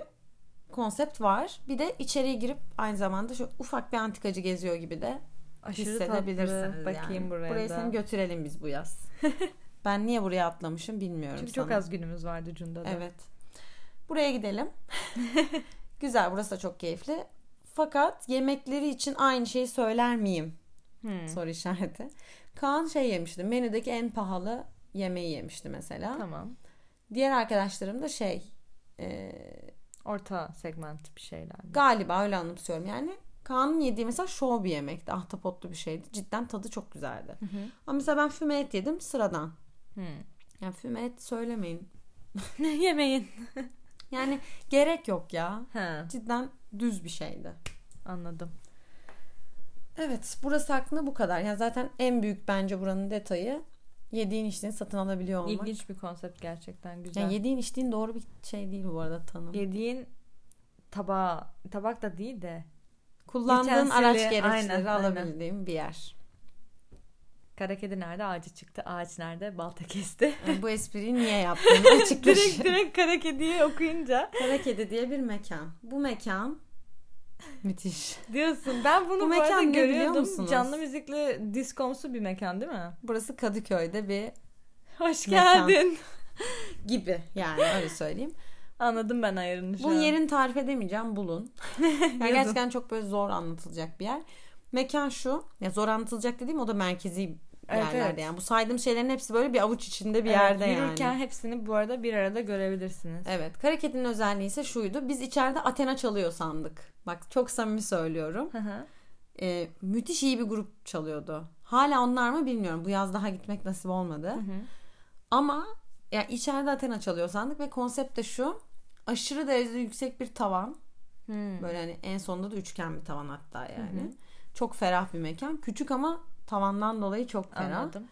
[SPEAKER 2] konsept var. Bir de içeriye girip aynı zamanda şu ufak bir antikacı geziyor gibi de Aşırı hissedebilirsiniz. Tatlı.
[SPEAKER 1] Bakayım
[SPEAKER 2] yani.
[SPEAKER 1] buraya
[SPEAKER 2] Buraya
[SPEAKER 1] da.
[SPEAKER 2] seni götürelim biz bu yaz. ben niye buraya atlamışım bilmiyorum
[SPEAKER 1] Çünkü
[SPEAKER 2] sana.
[SPEAKER 1] çok az günümüz vardı Cunda'da.
[SPEAKER 2] Evet. Buraya gidelim. Güzel burası da çok keyifli. Fakat yemekleri için aynı şeyi söyler miyim? Hmm. Soru işareti. Kaan şey yemişti. Menüdeki en pahalı yemeği yemişti mesela.
[SPEAKER 1] Tamam.
[SPEAKER 2] Diğer arkadaşlarım da şey e,
[SPEAKER 1] orta segment bir şeyler.
[SPEAKER 2] Galiba öyle anımsıyorum. Yani Kaan'ın yediği mesela şov bir yemekti. Ahtapotlu bir şeydi. Cidden tadı çok güzeldi. Hı hı. Ama mesela ben füme et yedim sıradan. Hı. Yani füme et söylemeyin.
[SPEAKER 1] Yemeyin.
[SPEAKER 2] yani gerek yok ya. He. Cidden düz bir şeydi.
[SPEAKER 1] Anladım.
[SPEAKER 2] Evet burası hakkında bu kadar. Yani zaten en büyük bence buranın detayı yediğin içtiğini satın alabiliyor olmak.
[SPEAKER 1] İlginç bir konsept gerçekten güzel.
[SPEAKER 2] Yani yediğin içtiğin doğru bir şey değil bu arada tanım.
[SPEAKER 1] Yediğin tabağı, tabak da değil de
[SPEAKER 2] Kullandığın araç gereçleri
[SPEAKER 1] aynen,
[SPEAKER 2] alabildiğim bir yer.
[SPEAKER 1] kara kedi nerede ağacı çıktı, ağaç nerede balta kesti.
[SPEAKER 2] Yani bu espriyi niye yaptığını açıkla.
[SPEAKER 1] direkt direkt kara kediyi okuyunca
[SPEAKER 2] Kara Kedi diye bir mekan. Bu mekan müthiş.
[SPEAKER 1] diyorsun. Ben bunu
[SPEAKER 2] Bu
[SPEAKER 1] bu,
[SPEAKER 2] mekan
[SPEAKER 1] görüyordum. Canlı müzikli diskomsu bir mekan değil mi?
[SPEAKER 2] Burası Kadıköy'de bir
[SPEAKER 1] Hoş
[SPEAKER 2] Mekan.
[SPEAKER 1] geldin.
[SPEAKER 2] gibi yani öyle söyleyeyim.
[SPEAKER 1] Anladım ben ayarını şu
[SPEAKER 2] Bu
[SPEAKER 1] an.
[SPEAKER 2] yerin tarif edemeyeceğim bulun. Yani gerçekten çok böyle zor anlatılacak bir yer. Mekan şu. Ya zor anlatılacak dediğim o da merkezi
[SPEAKER 1] Evet,
[SPEAKER 2] yerlerde
[SPEAKER 1] evet.
[SPEAKER 2] yani. Bu saydığım şeylerin hepsi böyle bir avuç içinde bir
[SPEAKER 1] Evet,
[SPEAKER 2] yerde
[SPEAKER 1] Yürürken
[SPEAKER 2] yani.
[SPEAKER 1] hepsini bu arada bir arada görebilirsiniz.
[SPEAKER 2] Evet. Kara Kedi'nin özelliği ise şuydu. Biz içeride Athena çalıyor sandık. Bak çok samimi söylüyorum.
[SPEAKER 1] Hı hı.
[SPEAKER 2] Ee, müthiş iyi bir grup çalıyordu. Hala onlar mı bilmiyorum. Bu yaz daha gitmek nasip olmadı.
[SPEAKER 1] Hı hı.
[SPEAKER 2] Ama yani içeride Athena çalıyor sandık ve konsept de şu. Aşırı derecede yüksek bir tavan.
[SPEAKER 1] Hmm.
[SPEAKER 2] Böyle hani en sonunda da üçgen bir tavan hatta yani. Çok ferah bir mekan. Küçük ama tavandan dolayı çok ferah.
[SPEAKER 1] Anladım.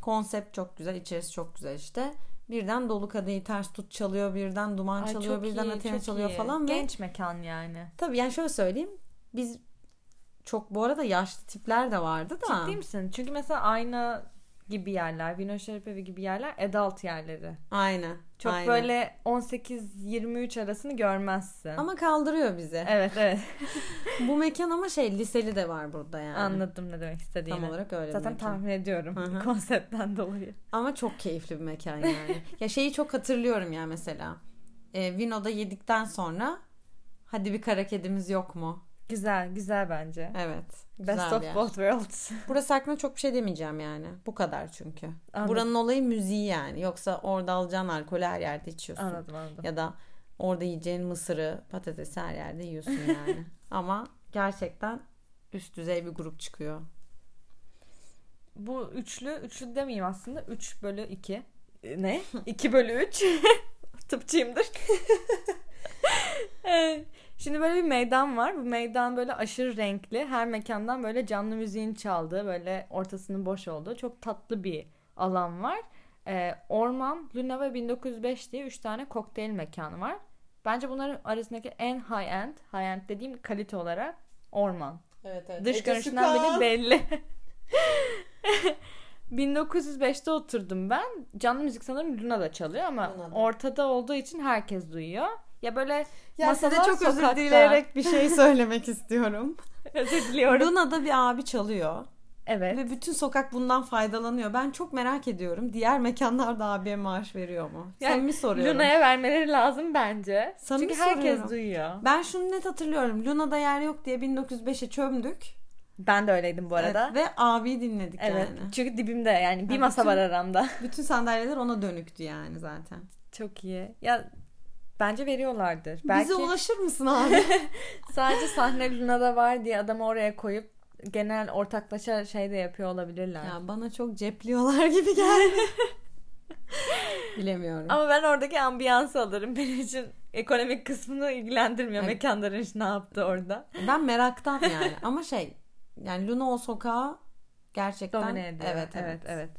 [SPEAKER 2] Konsept çok güzel, içerisi çok güzel işte. Birden dolu kadehi ters tut çalıyor, birden duman
[SPEAKER 1] Ay,
[SPEAKER 2] çalıyor, birden
[SPEAKER 1] iyi,
[SPEAKER 2] çalıyor
[SPEAKER 1] iyi.
[SPEAKER 2] falan ve
[SPEAKER 1] Genç mekan yani.
[SPEAKER 2] tabii yani şöyle söyleyeyim. Biz çok bu arada yaşlı tipler de vardı da.
[SPEAKER 1] Ciddi misin? Çünkü mesela ayna gibi yerler, Vino Şerepevi gibi yerler adult yerleri.
[SPEAKER 2] Aynen.
[SPEAKER 1] Çok
[SPEAKER 2] aynen.
[SPEAKER 1] böyle 18-23 arasını görmezsin.
[SPEAKER 2] ama kaldırıyor bizi.
[SPEAKER 1] Evet evet
[SPEAKER 2] Bu mekan ama şey liseli de var burada yani.
[SPEAKER 1] anladım ne demek istediğini.
[SPEAKER 2] Tam olarak öyle
[SPEAKER 1] Zaten tahmin ediyorum
[SPEAKER 2] Hı hı.
[SPEAKER 1] konseptten dolayı.
[SPEAKER 2] Ama çok keyifli bir mekan yani. ya şeyi çok hatırlıyorum ya mesela. E, Vino'da yedikten sonra hadi bir kara kedimiz yok mu?
[SPEAKER 1] Güzel güzel bence.
[SPEAKER 2] Evet.
[SPEAKER 1] Best of
[SPEAKER 2] yer.
[SPEAKER 1] both worlds.
[SPEAKER 2] Burası hakkında çok bir şey demeyeceğim yani. Bu kadar çünkü.
[SPEAKER 1] Anladım.
[SPEAKER 2] Buranın olayı müziği yani. Yoksa orada alacağın alkolü her yerde içiyorsun.
[SPEAKER 1] Anladım anladım.
[SPEAKER 2] Ya da orada yiyeceğin mısırı, patatesi her yerde yiyorsun yani. Ama gerçekten üst düzey bir grup çıkıyor.
[SPEAKER 1] Bu üçlü, üçlü demeyeyim aslında. 3 bölü 2. Ne? 2 bölü 3. Tıpçıyımdır. Evet. Şimdi böyle bir meydan var. Bu meydan böyle aşırı renkli. Her mekandan böyle canlı müziğin çaldığı, böyle ortasının boş olduğu çok tatlı bir alan var. Ee, Orman, Luna ve 1905 diye 3 tane kokteyl mekanı var. Bence bunların arasındaki en high end, high end dediğim kalite olarak Orman.
[SPEAKER 2] Evet evet.
[SPEAKER 1] Dış görünüşünden bile belli. 1905'te oturdum ben. Canlı müzik sanırım Luna'da çalıyor ama
[SPEAKER 2] Luna'da.
[SPEAKER 1] ortada olduğu için herkes duyuyor. Ya böyle
[SPEAKER 2] Ya
[SPEAKER 1] masalar
[SPEAKER 2] çok özür
[SPEAKER 1] sokakta.
[SPEAKER 2] dileyerek bir şey söylemek istiyorum.
[SPEAKER 1] özür diliyorum.
[SPEAKER 2] Luna'da bir abi çalıyor.
[SPEAKER 1] Evet.
[SPEAKER 2] Ve bütün sokak bundan faydalanıyor. Ben çok merak ediyorum. Diğer mekanlarda abiye maaş veriyor mu?
[SPEAKER 1] Yani
[SPEAKER 2] Samimi soruyorum.
[SPEAKER 1] Luna'ya vermeleri lazım bence.
[SPEAKER 2] Samimi
[SPEAKER 1] Çünkü herkes
[SPEAKER 2] soruyorum.
[SPEAKER 1] duyuyor.
[SPEAKER 2] Ben şunu net hatırlıyorum. Luna'da yer yok diye 1905'e çömdük.
[SPEAKER 1] Ben de öyleydim bu arada.
[SPEAKER 2] Evet, ve abiyi dinledik
[SPEAKER 1] Evet.
[SPEAKER 2] yani.
[SPEAKER 1] Çünkü dibimde yani bir
[SPEAKER 2] Ha,
[SPEAKER 1] masa
[SPEAKER 2] bütün-
[SPEAKER 1] var aramda.
[SPEAKER 2] Bütün sandalyeler ona dönüktü yani zaten.
[SPEAKER 1] Çok iyi. Ya bence veriyorlardır. Belki
[SPEAKER 2] Bize ulaşır mısın abi?
[SPEAKER 1] sadece sahne Luna'da var diye adamı oraya koyup genel ortaklaşa şey de yapıyor olabilirler.
[SPEAKER 2] ya bana çok cepliyorlar gibi geldi. Bilemiyorum.
[SPEAKER 1] Ama ben oradaki ambiyansı alırım. Benim için ekonomik kısmını ilgilendirmiyor.
[SPEAKER 2] Evet.
[SPEAKER 1] Mekanların ne yaptı orada.
[SPEAKER 2] Ben meraktan yani. Ama şey yani Luna o sokağı gerçekten
[SPEAKER 1] Domine ediyor.
[SPEAKER 2] Evet,
[SPEAKER 1] evet,
[SPEAKER 2] evet.
[SPEAKER 1] evet.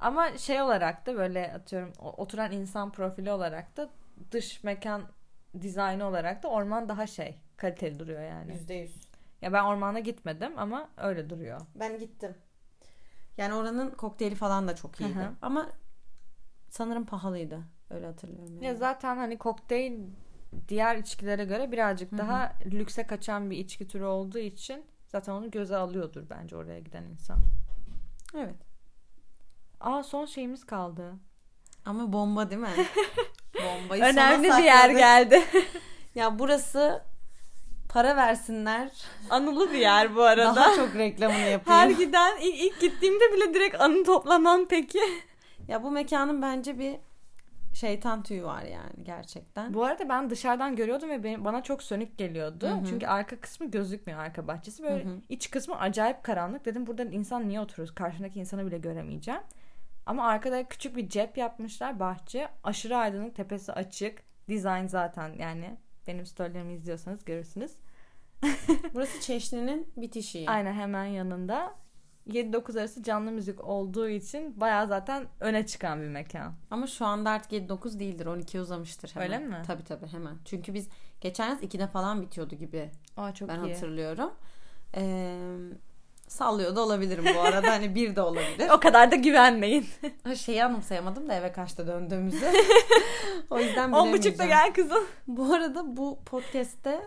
[SPEAKER 1] Ama şey olarak da böyle atıyorum oturan insan profili olarak da dış mekan dizaynı olarak da orman daha şey kaliteli duruyor yani.
[SPEAKER 2] Yüzde yüz.
[SPEAKER 1] Ya ben ormana gitmedim ama öyle duruyor.
[SPEAKER 2] Ben gittim. Yani oranın kokteyli falan da çok iyiydi.
[SPEAKER 1] Hı hı.
[SPEAKER 2] Ama sanırım pahalıydı. Öyle hatırlıyorum. Yani.
[SPEAKER 1] Ya zaten hani kokteyl diğer içkilere göre birazcık daha lükse kaçan bir içki türü olduğu için zaten onu göze alıyordur bence oraya giden insan.
[SPEAKER 2] Evet.
[SPEAKER 1] Aa son şeyimiz kaldı.
[SPEAKER 2] Ama bomba değil mi? Bombayı
[SPEAKER 1] Önemli bir yer geldi.
[SPEAKER 2] Ya burası para versinler.
[SPEAKER 1] Anılı bir yer bu arada.
[SPEAKER 2] Daha çok reklamını
[SPEAKER 1] Her
[SPEAKER 2] yapayım.
[SPEAKER 1] giden ilk, ilk gittiğimde bile direkt anı toplamam peki.
[SPEAKER 2] Ya bu mekanın bence bir şeytan tüyü var yani gerçekten.
[SPEAKER 1] Bu arada ben dışarıdan görüyordum ve benim, bana çok sönük geliyordu.
[SPEAKER 2] Hı hı.
[SPEAKER 1] Çünkü arka kısmı gözükmüyor arka bahçesi. Böyle
[SPEAKER 2] Hı hı.
[SPEAKER 1] iç kısmı acayip karanlık. Dedim burada insan niye oturuyoruz? Karşındaki insanı bile göremeyeceğim. Ama arkada küçük bir cep yapmışlar bahçe. Aşırı aydınlık, tepesi açık. Dizayn zaten yani benim storylerimi izliyorsanız görürsünüz.
[SPEAKER 2] Burası Çeşni'nin bitişiği.
[SPEAKER 1] Aynen hemen yanında. 7-9 arası canlı müzik olduğu için baya zaten öne çıkan bir mekan.
[SPEAKER 2] Ama şu anda artık 7-9 değildir. 12 uzamıştır hemen.
[SPEAKER 1] Öyle mi?
[SPEAKER 2] Tabii tabii hemen. Çünkü biz geçen yaz 2'de falan bitiyordu gibi
[SPEAKER 1] Aa çok
[SPEAKER 2] ben
[SPEAKER 1] iyi.
[SPEAKER 2] hatırlıyorum. Ee, sallıyor da olabilirim bu arada. hani bir de olabilir.
[SPEAKER 1] O kadar da güvenmeyin.
[SPEAKER 2] Şeyi anımsayamadım da eve kaçta döndüğümüzü. o yüzden
[SPEAKER 1] 10
[SPEAKER 2] bilemeyeceğim.
[SPEAKER 1] buçukta gel kızım.
[SPEAKER 2] Bu arada bu podcast'te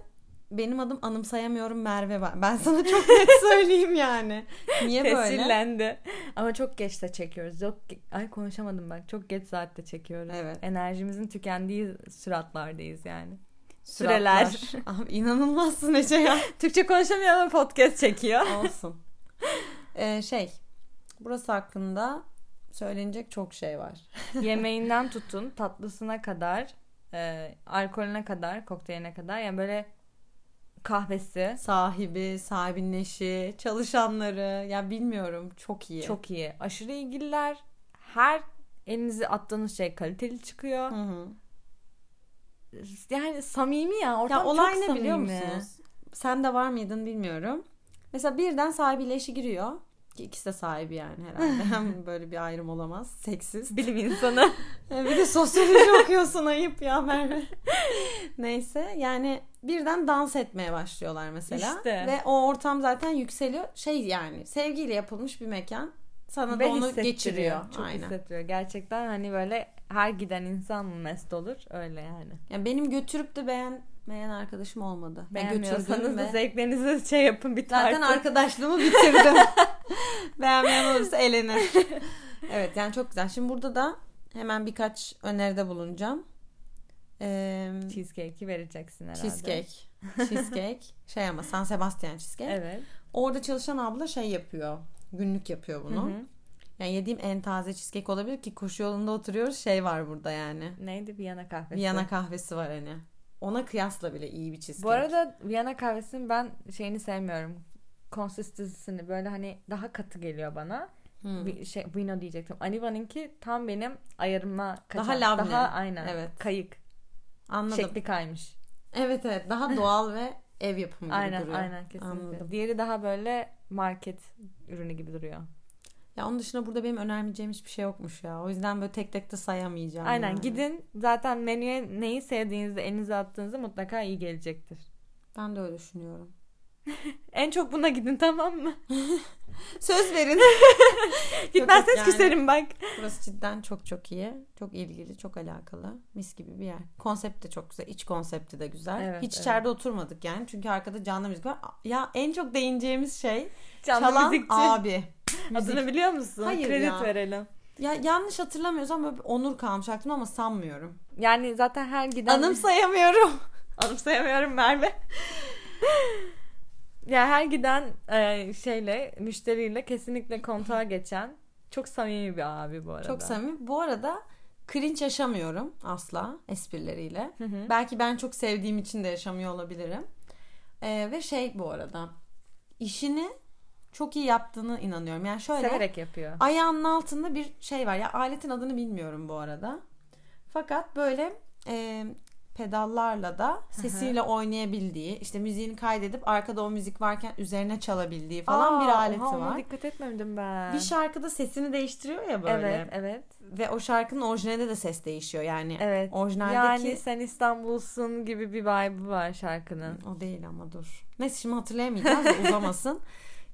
[SPEAKER 2] benim adım anımsayamıyorum Merve var. Ben sana çok net söyleyeyim yani. Niye böyle?
[SPEAKER 1] Tescillendi. Ama çok geç de çekiyoruz. Yok ay konuşamadım bak. Çok geç saatte çekiyoruz.
[SPEAKER 2] Evet.
[SPEAKER 1] Enerjimizin tükendiği süratlardayız yani. Süreler.
[SPEAKER 2] Abi inanılmazsın Ece ya.
[SPEAKER 1] Türkçe konuşamıyor ama podcast çekiyor.
[SPEAKER 2] Olsun. Ee, şey, burası hakkında söylenecek çok şey var.
[SPEAKER 1] Yemeğinden tutun tatlısına kadar, e, alkolüne kadar, kokteyline kadar. Yani böyle kahvesi
[SPEAKER 2] Sahibi, sahibinin eşi, çalışanları, ya bilmiyorum çok iyi.
[SPEAKER 1] çok iyi. Aşırı ilgililer. Her elinizi attığınız şey kaliteli çıkıyor.
[SPEAKER 2] Hı hı.
[SPEAKER 1] Yani samimi ya. Ortam
[SPEAKER 2] Ya olay
[SPEAKER 1] çok
[SPEAKER 2] ne
[SPEAKER 1] samimi.
[SPEAKER 2] biliyor musunuz? Sen de var mıydın bilmiyorum. Mesela birden sahibiyle eşi giriyor. Ki ikisi de sahibi yani herhalde. Hem böyle bir ayrım olamaz. Seksiz.
[SPEAKER 1] Bilim insanı.
[SPEAKER 2] bir de sosyoloji okuyorsun ayıp ya Merve. Neyse yani birden dans etmeye başlıyorlar mesela.
[SPEAKER 1] İşte.
[SPEAKER 2] Ve o ortam zaten yükseliyor. Şey yani sevgiyle yapılmış bir mekan. Sana
[SPEAKER 1] Ve
[SPEAKER 2] da onu geçiriyor.
[SPEAKER 1] Çok
[SPEAKER 2] Aynen.
[SPEAKER 1] hissettiriyor. Gerçekten hani böyle her giden insan mest olur. Öyle yani.
[SPEAKER 2] Yani benim götürüp de beğenmeyen arkadaşım olmadı. Ben
[SPEAKER 1] Beğenmiyorsanız da zevklerinizi şey yapın bir tartın.
[SPEAKER 2] zaten arkadaşlığımı bitirdim. Beğenmeyen olursa elenir. Evet yani çok güzel. Şimdi burada da hemen birkaç öneride bulunacağım. Ee,
[SPEAKER 1] Cheesecake'i vereceksin herhalde.
[SPEAKER 2] cheesecake. Cheesecake. Şey ama San Sebastian cheesecake.
[SPEAKER 1] Evet.
[SPEAKER 2] Orada çalışan abla şey yapıyor. Günlük yapıyor bunu.
[SPEAKER 1] Hı hı.
[SPEAKER 2] Yani yediğim en taze cheesecake olabilir ki koşu yolunda oturuyoruz. Şey var burada yani.
[SPEAKER 1] Neydi? Viyana kahvesi.
[SPEAKER 2] Viyana kahvesi var hani. Ona kıyasla bile iyi bir cheesecake.
[SPEAKER 1] Bu arada Viyana kahvesinin ben şeyini sevmiyorum. Consistency'sini böyle hani daha katı geliyor bana.
[SPEAKER 2] Hmm.
[SPEAKER 1] Bir şey Vino diyecektim. Aniva'nınki tam benim ayarıma kaçan.
[SPEAKER 2] Daha labne.
[SPEAKER 1] Daha aynen.
[SPEAKER 2] Evet.
[SPEAKER 1] Kayık.
[SPEAKER 2] Anladım.
[SPEAKER 1] Şekli kaymış.
[SPEAKER 2] Evet evet daha doğal ve ev yapımı gibi
[SPEAKER 1] Aynen
[SPEAKER 2] duruyor.
[SPEAKER 1] aynen kesinlikle.
[SPEAKER 2] Anladım.
[SPEAKER 1] Diğeri daha böyle market ürünü gibi duruyor.
[SPEAKER 2] Ya onun dışında burada benim önermeyeceğim hiçbir şey yokmuş ya. O yüzden böyle tek tek de sayamayacağım.
[SPEAKER 1] Aynen
[SPEAKER 2] yani.
[SPEAKER 1] gidin zaten menüye neyi sevdiğinizde elinize attığınızda mutlaka iyi gelecektir.
[SPEAKER 2] Ben de öyle düşünüyorum.
[SPEAKER 1] En çok buna gidin tamam mı?
[SPEAKER 2] Söz verin.
[SPEAKER 1] Gitmezseniz
[SPEAKER 2] yani.
[SPEAKER 1] küserim bak.
[SPEAKER 2] Burası cidden çok çok iyi. Çok ilgili, çok alakalı. Mis gibi bir yer. Konsept de çok güzel. İç konsepti de güzel.
[SPEAKER 1] Evet,
[SPEAKER 2] Hiç
[SPEAKER 1] evet.
[SPEAKER 2] içeride oturmadık yani. Çünkü arkada canlı müzik var. Ya en çok değineceğimiz şey
[SPEAKER 1] Canlı
[SPEAKER 2] çalan
[SPEAKER 1] müzikçi.
[SPEAKER 2] abi.
[SPEAKER 1] Adını biliyor musun?
[SPEAKER 2] Hayır
[SPEAKER 1] Kredi
[SPEAKER 2] ya.
[SPEAKER 1] verelim.
[SPEAKER 2] Ya yanlış hatırlamıyorsam böyle bir onur kalmış aklımda ama sanmıyorum.
[SPEAKER 1] Yani zaten her giden...
[SPEAKER 2] Anımsayamıyorum.
[SPEAKER 1] Anımsayamıyorum Merve. ya her giden e, şeyle, müşteriyle kesinlikle kontağa geçen çok samimi bir abi bu arada.
[SPEAKER 2] Çok samimi. Bu arada cringe yaşamıyorum asla esprileriyle.
[SPEAKER 1] Hı hı.
[SPEAKER 2] Belki ben çok sevdiğim için de yaşamıyor olabilirim. Ee, ve şey bu arada işini çok iyi yaptığını inanıyorum. Yani şöyle
[SPEAKER 1] Severek yapıyor.
[SPEAKER 2] ayağının altında bir şey var. Ya aletin adını bilmiyorum bu arada. Fakat böyle e, pedallarla da sesiyle oynayabildiği, işte müziğini kaydedip arkada o müzik varken üzerine çalabildiği falan
[SPEAKER 1] Aa,
[SPEAKER 2] bir aleti
[SPEAKER 1] oha,
[SPEAKER 2] var.
[SPEAKER 1] dikkat etmedim ben.
[SPEAKER 2] Bir şarkıda sesini değiştiriyor ya böyle.
[SPEAKER 1] Evet, evet.
[SPEAKER 2] Ve o şarkının orijinalinde de ses değişiyor. Yani
[SPEAKER 1] Evet.
[SPEAKER 2] orijinaldeki
[SPEAKER 1] Yani sen İstanbul'sun gibi bir vibe'ı var şarkının.
[SPEAKER 2] o değil ama dur. Neyse şimdi hatırlayamayacağız uzamasın.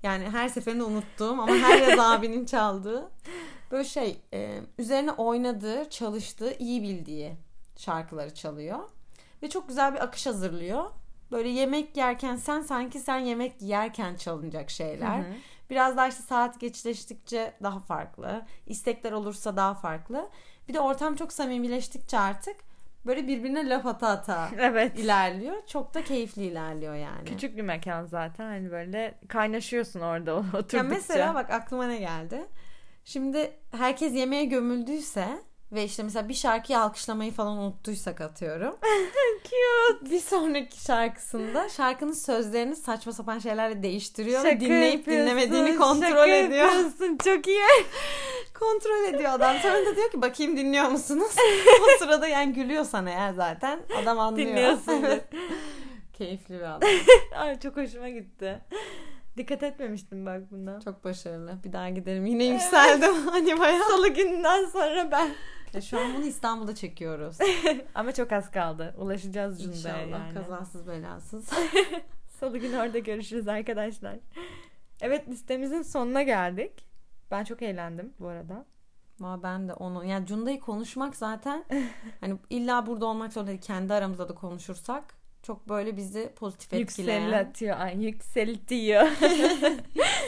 [SPEAKER 2] Yani her seferinde unuttuğum ama her yaz abinin çaldığı böyle şey e, üzerine oynadığı, çalıştığı, iyi bildiği şarkıları çalıyor. Ve çok güzel bir akış hazırlıyor. Böyle yemek yerken sen sanki sen yemek yerken çalınacak şeyler.
[SPEAKER 1] Hı hı.
[SPEAKER 2] Biraz daha işte saat geçleştikçe daha farklı. İstekler olursa daha farklı. Bir de ortam çok samimileştikçe artık böyle birbirine laf ata ata
[SPEAKER 1] Evet.
[SPEAKER 2] ilerliyor. Çok da keyifli ilerliyor yani.
[SPEAKER 1] Küçük bir mekan zaten. Hani böyle kaynaşıyorsun orada oturdukça.
[SPEAKER 2] Ya mesela bak aklıma ne geldi. Şimdi herkes yemeğe gömüldüyse ve işte mesela bir şarkıyı alkışlamayı falan unuttuysak atıyorum.
[SPEAKER 1] Cute.
[SPEAKER 2] Bir sonraki şarkısında şarkının sözlerini saçma sapan şeylerle değiştiriyor ve
[SPEAKER 1] Şaka
[SPEAKER 2] dinleyip
[SPEAKER 1] yapıyorsun,
[SPEAKER 2] dinlemediğini kontrol
[SPEAKER 1] şaka
[SPEAKER 2] ediyor.
[SPEAKER 1] yapıyorsun. Çok iyi.
[SPEAKER 2] kontrol ediyor adam. Sonra da diyor ki bakayım dinliyor musunuz? o sırada yani gülüyorsan eğer zaten adam anlıyor.
[SPEAKER 1] Dinliyorsun.
[SPEAKER 2] Evet. Keyifli bir adam.
[SPEAKER 1] Ay çok hoşuma gitti. Dikkat etmemiştim bak bundan.
[SPEAKER 2] Çok başarılı. Bir daha gidelim. Yine yükseldim. hani bayağı.
[SPEAKER 1] Salı gününden sonra ben.
[SPEAKER 2] Şu an bunu İstanbul'da çekiyoruz.
[SPEAKER 1] Ama çok az kaldı. Ulaşacağız Cunda'ya
[SPEAKER 2] İnşallah
[SPEAKER 1] yani.
[SPEAKER 2] kazasız belasız.
[SPEAKER 1] Salı günü orada görüşürüz arkadaşlar. Evet listemizin sonuna geldik. Ben çok eğlendim bu arada.
[SPEAKER 2] Ama ben de onu yani Cunda'yı konuşmak zaten hani illa burada olmak zorunda değil. Kendi aramızda da konuşursak çok böyle bizi pozitif etkileyen.
[SPEAKER 1] Yükseltiyor. Ay, yükseltiyor.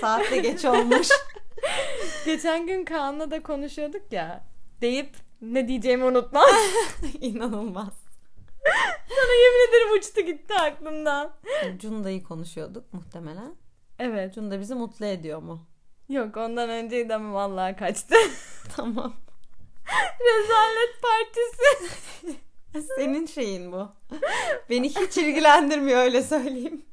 [SPEAKER 2] Saat de geç olmuş.
[SPEAKER 1] Geçen gün Kaan'la da konuşuyorduk ya. Deyip ne diyeceğimi unutmam.
[SPEAKER 2] İnanılmaz.
[SPEAKER 1] Sana yemin ederim uçtu gitti aklımdan.
[SPEAKER 2] Cunda'yı konuşuyorduk muhtemelen.
[SPEAKER 1] Evet.
[SPEAKER 2] Cunda bizi mutlu ediyor mu?
[SPEAKER 1] Yok ondan önceydi ama vallahi kaçtı.
[SPEAKER 2] Tamam.
[SPEAKER 1] Rezalet partisi.
[SPEAKER 2] Senin şeyin bu. Beni hiç ilgilendirmiyor öyle söyleyeyim.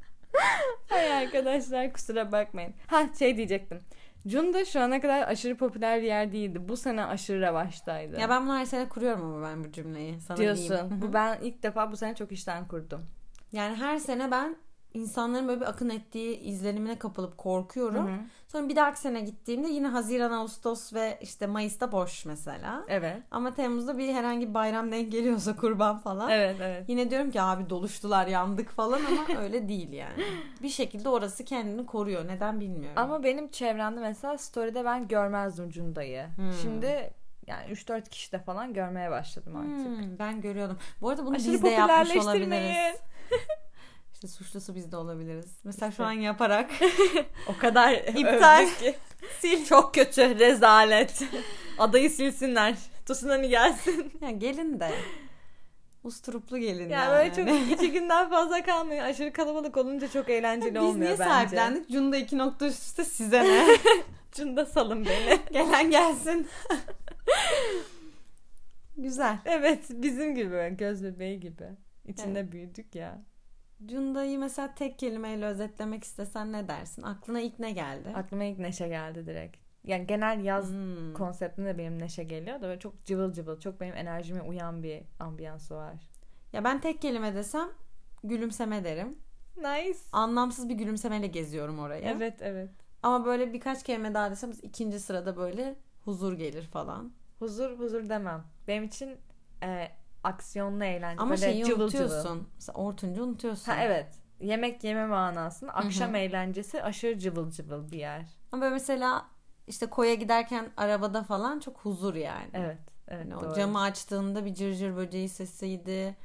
[SPEAKER 1] Hay arkadaşlar kusura bakmayın. Ha şey diyecektim. Cunda şu ana kadar aşırı popüler bir yer değildi. Bu sene aşırı revaçtaydı.
[SPEAKER 2] Ya ben bunu her sene kuruyorum ama ben bu cümleyi. Sana
[SPEAKER 1] diyorsun.
[SPEAKER 2] diyeyim.
[SPEAKER 1] Bu ben ilk defa bu sene çok işten kurdum.
[SPEAKER 2] Yani her sene ben insanların böyle bir akın ettiği izlenimine kapılıp korkuyorum.
[SPEAKER 1] Hı hı.
[SPEAKER 2] Sonra bir dahaki sene gittiğimde yine Haziran, Ağustos ve işte Mayıs'ta boş mesela.
[SPEAKER 1] Evet.
[SPEAKER 2] Ama Temmuz'da bir herhangi bir bayram denk geliyorsa kurban falan.
[SPEAKER 1] Evet evet.
[SPEAKER 2] Yine diyorum ki abi doluştular yandık falan ama öyle değil yani. Bir şekilde orası kendini koruyor. Neden bilmiyorum.
[SPEAKER 1] Ama benim çevremde mesela story'de ben görmezdim Cunda'yı.
[SPEAKER 2] Hmm.
[SPEAKER 1] Şimdi yani 3-4 kişide falan görmeye başladım artık.
[SPEAKER 2] Hmm, ben görüyordum. Bu arada bunu
[SPEAKER 1] Aşırı
[SPEAKER 2] biz de yapmış olabiliriz. İşte suçlusu biz de olabiliriz. Mesela şu an yaparak
[SPEAKER 1] O kadar
[SPEAKER 2] İptal.
[SPEAKER 1] ki. Sil. Çok kötü. Rezalet. Adayı silsinler. Tsunami gelsin.
[SPEAKER 2] ya gelin de usturuplu gelin
[SPEAKER 1] Yani
[SPEAKER 2] yani.
[SPEAKER 1] böyle çok iki günden fazla kalmıyor. Aşırı kalabalık olunca çok eğlenceli
[SPEAKER 2] Biz
[SPEAKER 1] olmuyor
[SPEAKER 2] niye
[SPEAKER 1] bence.
[SPEAKER 2] sahiplendik? Cunda iki nokta üst üste size ne?
[SPEAKER 1] Cunda salın beni.
[SPEAKER 2] Gelen gelsin. Güzel.
[SPEAKER 1] evet bizim gibi. Göz bebeği gibi. İçinde büyüdük ya.
[SPEAKER 2] Cunda'yı mesela tek kelimeyle özetlemek istesen ne dersin? Aklına ilk ne geldi?
[SPEAKER 1] Aklıma ilk neşe geldi direkt. Yani genel yaz
[SPEAKER 2] Hmm.
[SPEAKER 1] konseptinde benim neşe geliyor da böyle çok cıvıl cıvıl, çok benim enerjime uyan bir ambiyansı var.
[SPEAKER 2] Ya ben tek kelime desem gülümseme derim.
[SPEAKER 1] Nice.
[SPEAKER 2] Anlamsız bir gülümsemeyle geziyorum orayı.
[SPEAKER 1] Evet evet.
[SPEAKER 2] Ama böyle birkaç kelime daha desem ikinci sırada böyle huzur gelir falan.
[SPEAKER 1] Huzur huzur demem. Benim için e, aksiyonlu eğlence.
[SPEAKER 2] Ama şeyi
[SPEAKER 1] cıvıl
[SPEAKER 2] unutuyorsun.
[SPEAKER 1] cıvıl.
[SPEAKER 2] Mesela Ortuncu unutuyorsun.
[SPEAKER 1] Ha evet. Yemek yeme manasında akşam
[SPEAKER 2] hı.
[SPEAKER 1] eğlencesi aşırı cıvıl cıvıl bir yer.
[SPEAKER 2] Ama mesela işte koya giderken arabada falan çok huzur yani.
[SPEAKER 1] Evet. Evet
[SPEAKER 2] Yani o camı açtığında bir cırcır böceği sesiydi.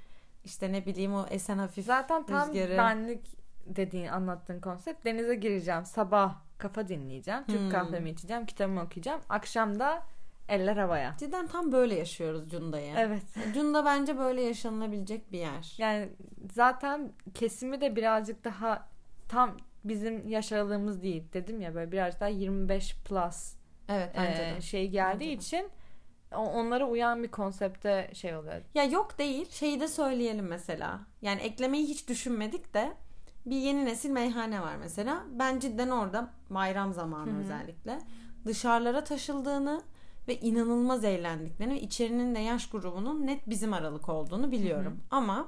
[SPEAKER 2] İşte ne bileyim o esen hafif
[SPEAKER 1] Zaten tam
[SPEAKER 2] rüzgarı.
[SPEAKER 1] benlik dediğin anlattığın konsept. Denize gireceğim. Sabah kafa dinleyeceğim. Türk
[SPEAKER 2] Hmm.
[SPEAKER 1] kahvemi içeceğim. Kitabımı okuyacağım. Akşam da eller havaya.
[SPEAKER 2] Cidden tam böyle yaşıyoruz Cunda'yı.
[SPEAKER 1] Evet.
[SPEAKER 2] Cunda bence böyle yaşanılabilecek bir yer.
[SPEAKER 1] Yani zaten kesimi de birazcık daha tam bizim yaş aralığımız değil. Dedim ya böyle birazcık daha 25 plus
[SPEAKER 2] Evet bence
[SPEAKER 1] e, şey geldiği
[SPEAKER 2] Bence
[SPEAKER 1] için onlara uyan bir konsepte şey oluyor.
[SPEAKER 2] Ya yok değil. Şeyi de söyleyelim mesela. Yani eklemeyi hiç düşünmedik de bir yeni nesil meyhane var mesela. Ben cidden orada bayram zamanı
[SPEAKER 1] Hı hı.
[SPEAKER 2] özellikle dışarılara taşıldığını ve inanılmaz eğlendiklerini ve içerinin de yaş grubunun net bizim aralık olduğunu biliyorum. Ama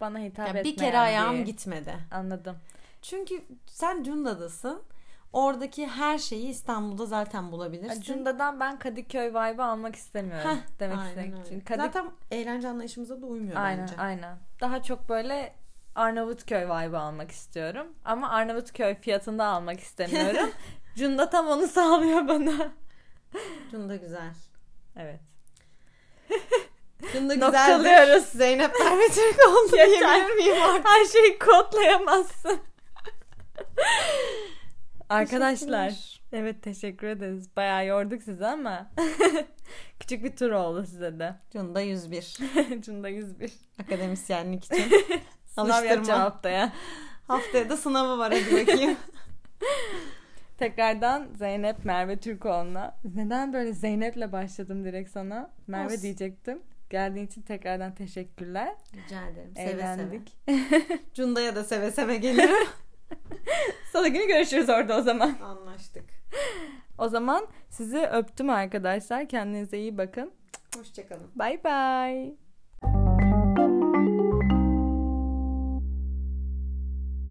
[SPEAKER 1] Bana hitap
[SPEAKER 2] ya bir kere ayağım
[SPEAKER 1] bir-
[SPEAKER 2] gitmedi.
[SPEAKER 1] Anladım.
[SPEAKER 2] Çünkü sen Cunda'dasın. Oradaki her şeyi İstanbul'da zaten bulabilirsin.
[SPEAKER 1] Cunda'dan ben Kadıköy vibe'ı almak istemiyorum
[SPEAKER 2] Heh,
[SPEAKER 1] demek istedim. Kadık-
[SPEAKER 2] Zaten eğlence anlayışımıza da uymuyor
[SPEAKER 1] aynen
[SPEAKER 2] bence.
[SPEAKER 1] aynen. Daha çok böyle Arnavutköy vibe'ı almak istiyorum. Ama Arnavutköy fiyatında almak istemiyorum. Cunda tam onu sağlıyor bana.
[SPEAKER 2] Cunda güzel.
[SPEAKER 1] Evet.
[SPEAKER 2] Cunda güzeldir. Zeynep Merve Türkoğlu
[SPEAKER 1] Yeter.
[SPEAKER 2] diyebilir miyim artık?
[SPEAKER 1] Her şeyi kodlayamazsın. Arkadaşlar. Evet teşekkür ederiz. Bayağı yorduk sizi ama küçük bir tur oldu size de.
[SPEAKER 2] Cunda 101.
[SPEAKER 1] Cunda 101.
[SPEAKER 2] Akademisyenlik için.
[SPEAKER 1] Sınav yapacağım haftaya.
[SPEAKER 2] Haftaya da sınavı var hadi bakayım.
[SPEAKER 1] Tekrardan Zeynep Merve Türkoğlu'na. Neden böyle Zeynep'le başladım direkt sana? Merve
[SPEAKER 2] Olsun.
[SPEAKER 1] diyecektim. Geldiğin için tekrardan teşekkürler.
[SPEAKER 2] Rica ederim. Seve
[SPEAKER 1] Eğlendik.
[SPEAKER 2] seve. Cunda'ya da seve seve gelirim.
[SPEAKER 1] Salı günü görüşürüz orada o zaman.
[SPEAKER 2] Anlaştık.
[SPEAKER 1] O zaman sizi öptüm arkadaşlar. Kendinize iyi bakın.
[SPEAKER 2] Hoşçakalın.
[SPEAKER 1] Bye bye.